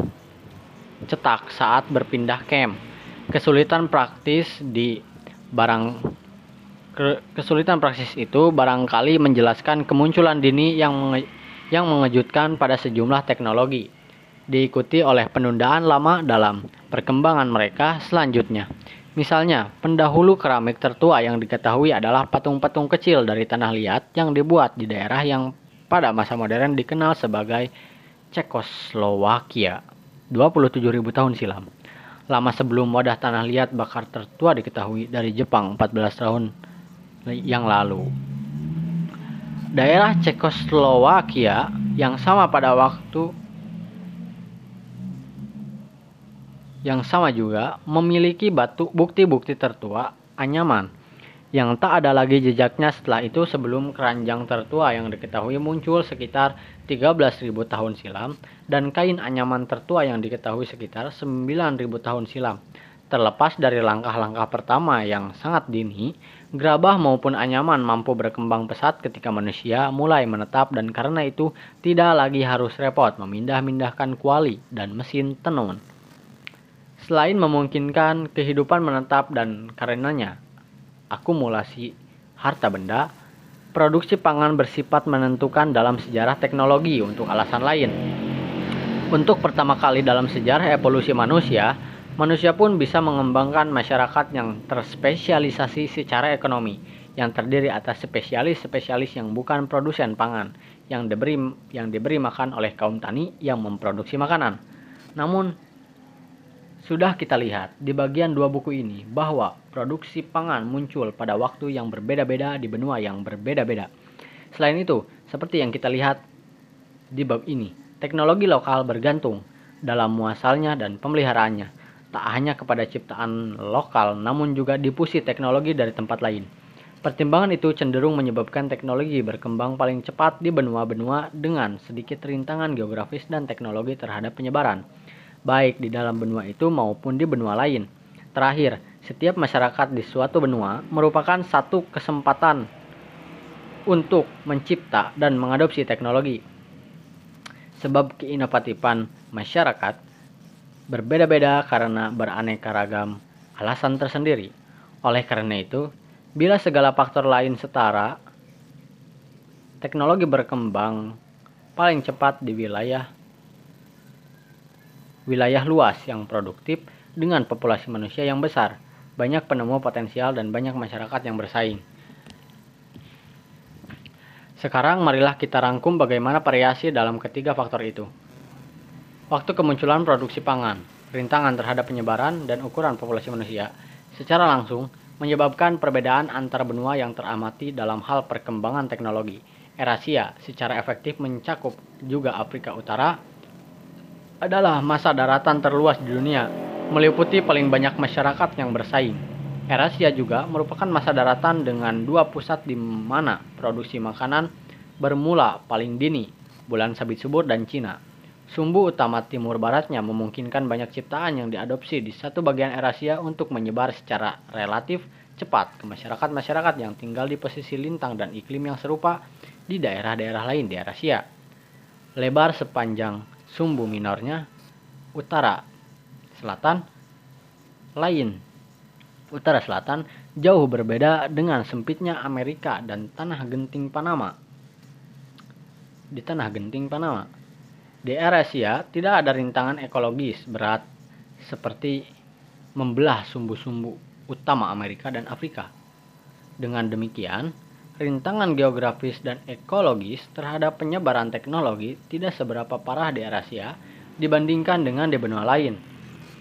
cetak saat berpindah camp. Kesulitan praktis di barang kesulitan praktis itu barangkali menjelaskan kemunculan dini yang menge, yang mengejutkan pada sejumlah teknologi diikuti oleh penundaan lama dalam perkembangan mereka selanjutnya. Misalnya, pendahulu keramik tertua yang diketahui adalah patung-patung kecil dari tanah liat yang dibuat di daerah yang pada masa modern dikenal sebagai Cekoslowakia. 27.000 tahun silam. Lama sebelum wadah tanah liat bakar tertua diketahui dari Jepang 14 tahun yang lalu. Daerah Cekoslowakia yang sama pada waktu yang sama juga memiliki batu bukti-bukti tertua anyaman yang tak ada lagi jejaknya setelah itu sebelum keranjang tertua yang diketahui muncul sekitar 13.000 tahun silam dan kain anyaman tertua yang diketahui sekitar 9.000 tahun silam. Terlepas dari langkah-langkah pertama yang sangat dini, Gerabah maupun anyaman mampu berkembang pesat ketika manusia mulai menetap dan karena itu tidak lagi harus repot memindah-mindahkan kuali dan mesin tenun. Selain memungkinkan kehidupan menetap dan karenanya akumulasi harta benda, produksi pangan bersifat menentukan dalam sejarah teknologi untuk alasan lain. Untuk pertama kali dalam sejarah evolusi manusia, Manusia pun bisa mengembangkan masyarakat yang terspesialisasi secara ekonomi, yang terdiri atas spesialis-spesialis yang bukan produsen pangan, yang diberi yang diberi makan oleh kaum tani yang memproduksi makanan. Namun sudah kita lihat di bagian dua buku ini bahwa produksi pangan muncul pada waktu yang berbeda-beda di benua yang berbeda-beda. Selain itu, seperti yang kita lihat di bab ini, teknologi lokal bergantung dalam muasalnya dan pemeliharaannya tak hanya kepada ciptaan lokal namun juga dipusi teknologi dari tempat lain. Pertimbangan itu cenderung menyebabkan teknologi berkembang paling cepat di benua-benua dengan sedikit rintangan geografis dan teknologi terhadap penyebaran, baik di dalam benua itu maupun di benua lain. Terakhir, setiap masyarakat di suatu benua merupakan satu kesempatan untuk mencipta dan mengadopsi teknologi. Sebab keinovatifan masyarakat berbeda-beda karena beraneka ragam alasan tersendiri. Oleh karena itu, bila segala faktor lain setara, teknologi berkembang paling cepat di wilayah wilayah luas yang produktif dengan populasi manusia yang besar, banyak penemu potensial dan banyak masyarakat yang bersaing. Sekarang marilah kita rangkum bagaimana variasi dalam ketiga faktor itu. Waktu kemunculan produksi pangan, rintangan terhadap penyebaran dan ukuran populasi manusia secara langsung menyebabkan perbedaan antar benua yang teramati dalam hal perkembangan teknologi. Erasia secara efektif mencakup juga Afrika Utara adalah masa daratan terluas di dunia, meliputi paling banyak masyarakat yang bersaing. Erasia juga merupakan masa daratan dengan dua pusat di mana produksi makanan bermula paling dini, bulan sabit subur dan Cina. Sumbu utama timur baratnya memungkinkan banyak ciptaan yang diadopsi di satu bagian Eurasia untuk menyebar secara relatif cepat ke masyarakat-masyarakat yang tinggal di posisi lintang dan iklim yang serupa di daerah-daerah lain di Eurasia. Lebar sepanjang sumbu minornya utara selatan lain utara selatan jauh berbeda dengan sempitnya Amerika dan tanah genting Panama. Di tanah genting Panama, di Eurasia tidak ada rintangan ekologis berat seperti membelah sumbu-sumbu utama Amerika dan Afrika. Dengan demikian, rintangan geografis dan ekologis terhadap penyebaran teknologi tidak seberapa parah di Eurasia dibandingkan dengan di benua lain.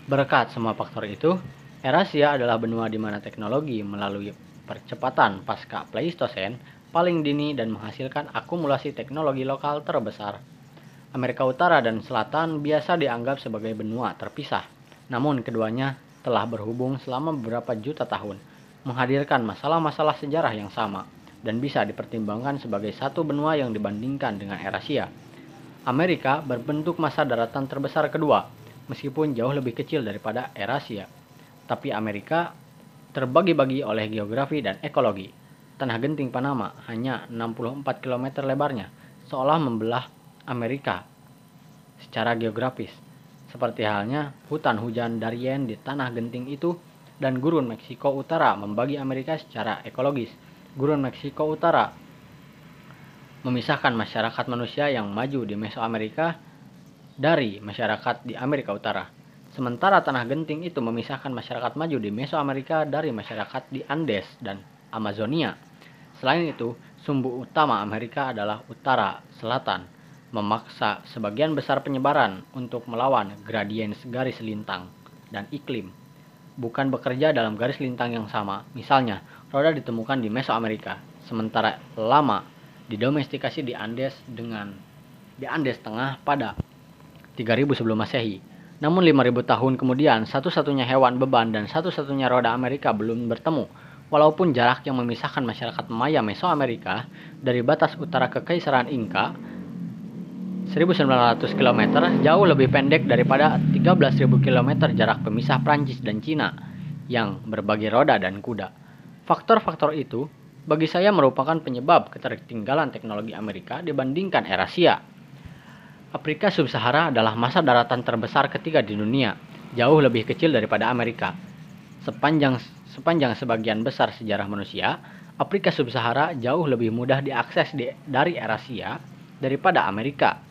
Berkat semua faktor itu, Eurasia adalah benua di mana teknologi melalui percepatan pasca Pleistosen paling dini dan menghasilkan akumulasi teknologi lokal terbesar. Amerika Utara dan Selatan biasa dianggap sebagai benua terpisah, namun keduanya telah berhubung selama beberapa juta tahun, menghadirkan masalah-masalah sejarah yang sama, dan bisa dipertimbangkan sebagai satu benua yang dibandingkan dengan Eurasia. Amerika berbentuk masa daratan terbesar kedua, meskipun jauh lebih kecil daripada Eurasia. Tapi Amerika terbagi-bagi oleh geografi dan ekologi. Tanah genting Panama hanya 64 km lebarnya, seolah membelah Amerika secara geografis, seperti halnya hutan hujan Darien di tanah genting itu dan gurun Meksiko Utara membagi Amerika secara ekologis. Gurun Meksiko Utara memisahkan masyarakat manusia yang maju di Mesoamerika dari masyarakat di Amerika Utara. Sementara tanah genting itu memisahkan masyarakat maju di Mesoamerika dari masyarakat di Andes dan Amazonia. Selain itu, sumbu utama Amerika adalah utara selatan memaksa sebagian besar penyebaran untuk melawan gradiens garis lintang dan iklim, bukan bekerja dalam garis lintang yang sama. Misalnya, roda ditemukan di Mesoamerika, sementara lama didomestikasi di Andes dengan di Andes Tengah pada 3000 sebelum Masehi. Namun 5000 tahun kemudian, satu-satunya hewan beban dan satu-satunya roda Amerika belum bertemu. Walaupun jarak yang memisahkan masyarakat Maya Mesoamerika dari batas utara kekaisaran Inka 1900 km jauh lebih pendek daripada 13.000 km jarak pemisah Prancis dan Cina yang berbagi roda dan kuda. Faktor-faktor itu bagi saya merupakan penyebab ketertinggalan teknologi Amerika dibandingkan Eurasia. Afrika Sub-Sahara adalah masa daratan terbesar ketiga di dunia, jauh lebih kecil daripada Amerika. Sepanjang sepanjang sebagian besar sejarah manusia, Afrika Sub-Sahara jauh lebih mudah diakses di, dari Eurasia daripada Amerika.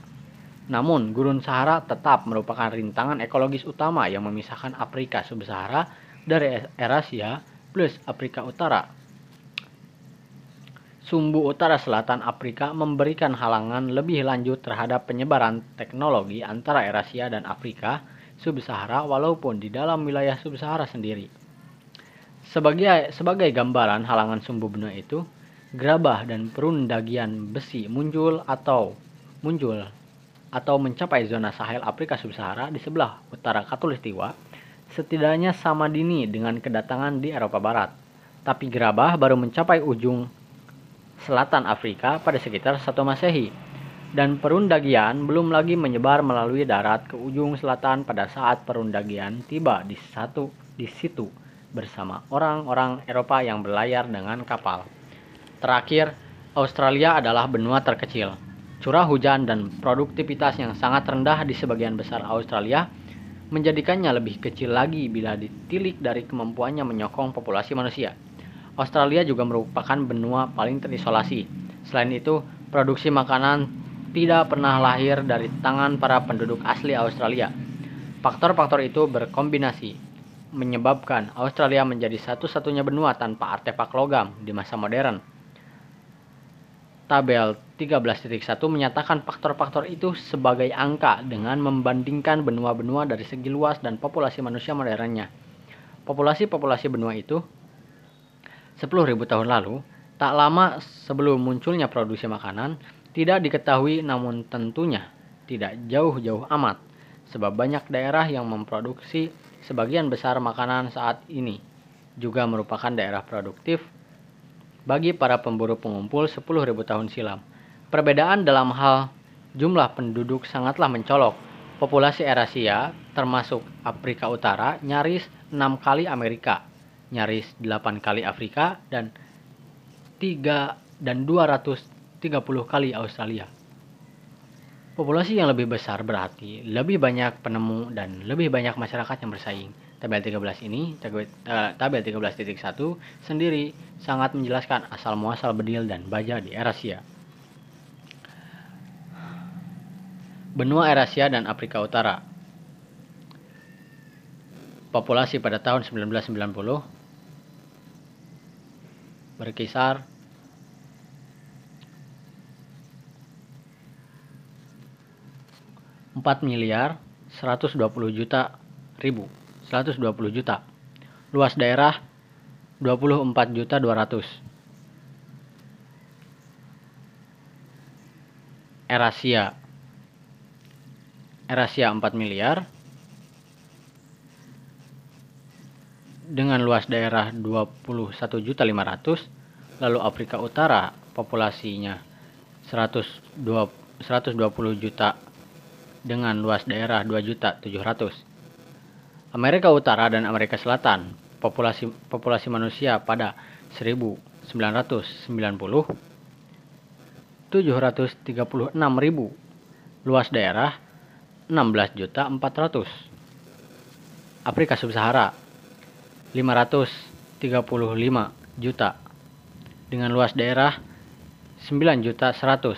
Namun, gurun Sahara tetap merupakan rintangan ekologis utama yang memisahkan Afrika Sub-Sahara dari Eurasia plus Afrika Utara. Sumbu utara selatan Afrika memberikan halangan lebih lanjut terhadap penyebaran teknologi antara Eurasia dan Afrika Sub-Sahara walaupun di dalam wilayah Sub-Sahara sendiri. Sebagai sebagai gambaran halangan sumbu benua itu, gerabah dan perundagian besi muncul atau muncul atau mencapai zona Sahel Afrika Sub-Sahara di sebelah utara Katulistiwa setidaknya sama dini dengan kedatangan di Eropa Barat. Tapi gerabah baru mencapai ujung selatan Afrika pada sekitar satu Masehi dan perundagian belum lagi menyebar melalui darat ke ujung selatan pada saat perundagian tiba di satu di situ bersama orang-orang Eropa yang berlayar dengan kapal. Terakhir, Australia adalah benua terkecil. Curah hujan dan produktivitas yang sangat rendah di sebagian besar Australia menjadikannya lebih kecil lagi bila ditilik dari kemampuannya menyokong populasi manusia. Australia juga merupakan benua paling terisolasi. Selain itu, produksi makanan tidak pernah lahir dari tangan para penduduk asli Australia. Faktor-faktor itu berkombinasi menyebabkan Australia menjadi satu-satunya benua tanpa artefak logam di masa modern. Tabel 13.1 menyatakan faktor-faktor itu sebagai angka dengan membandingkan benua-benua dari segi luas dan populasi manusia modernnya. Populasi-populasi benua itu 10.000 tahun lalu, tak lama sebelum munculnya produksi makanan, tidak diketahui namun tentunya tidak jauh-jauh amat, sebab banyak daerah yang memproduksi sebagian besar makanan saat ini juga merupakan daerah produktif bagi para pemburu pengumpul 10.000 tahun silam. Perbedaan dalam hal jumlah penduduk sangatlah mencolok. Populasi Eurasia, termasuk Afrika Utara, nyaris 6 kali Amerika nyaris 8 kali Afrika dan 3 dan 230 kali Australia. Populasi yang lebih besar berarti lebih banyak penemu dan lebih banyak masyarakat yang bersaing. Tabel 13 ini, tabel 13.1 sendiri sangat menjelaskan asal muasal bedil dan baja di Eurasia. Benua Eurasia dan Afrika Utara. Populasi pada tahun 1990 berkisar empat miliar 120 juta ribu 120 juta. Luas daerah 24 juta 200 Erasia. Erasia 4 miliar. Dengan luas daerah 21.500, lalu Afrika Utara populasinya 120, 120 juta. Dengan luas daerah 2.700. Amerika Utara dan Amerika Selatan. Populasi populasi manusia pada 1990 736.000 luas daerah 16.400 Afrika Sub-Sahara 535 juta. Dengan luas daerah 9 juta 100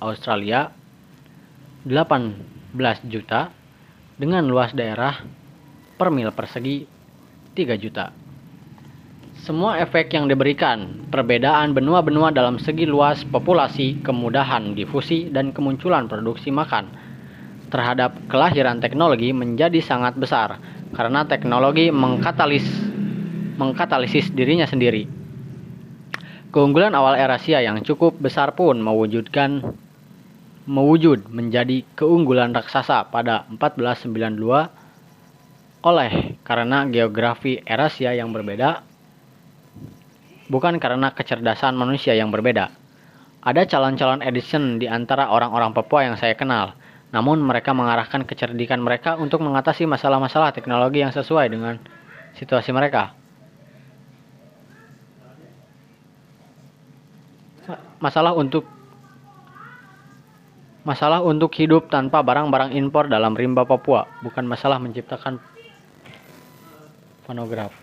Australia 18 juta. Dengan luas daerah per mil persegi 3 juta semua efek yang diberikan, perbedaan benua-benua dalam segi luas populasi, kemudahan difusi, dan kemunculan produksi makan terhadap kelahiran teknologi menjadi sangat besar karena teknologi mengkatalis mengkatalisis dirinya sendiri. Keunggulan awal Eurasia yang cukup besar pun mewujudkan mewujud menjadi keunggulan raksasa pada 1492 oleh karena geografi Eurasia yang berbeda bukan karena kecerdasan manusia yang berbeda. Ada calon-calon Edison di antara orang-orang Papua yang saya kenal, namun mereka mengarahkan kecerdikan mereka untuk mengatasi masalah-masalah teknologi yang sesuai dengan situasi mereka. masalah untuk masalah untuk hidup tanpa barang-barang impor dalam rimba Papua, bukan masalah menciptakan fonograf.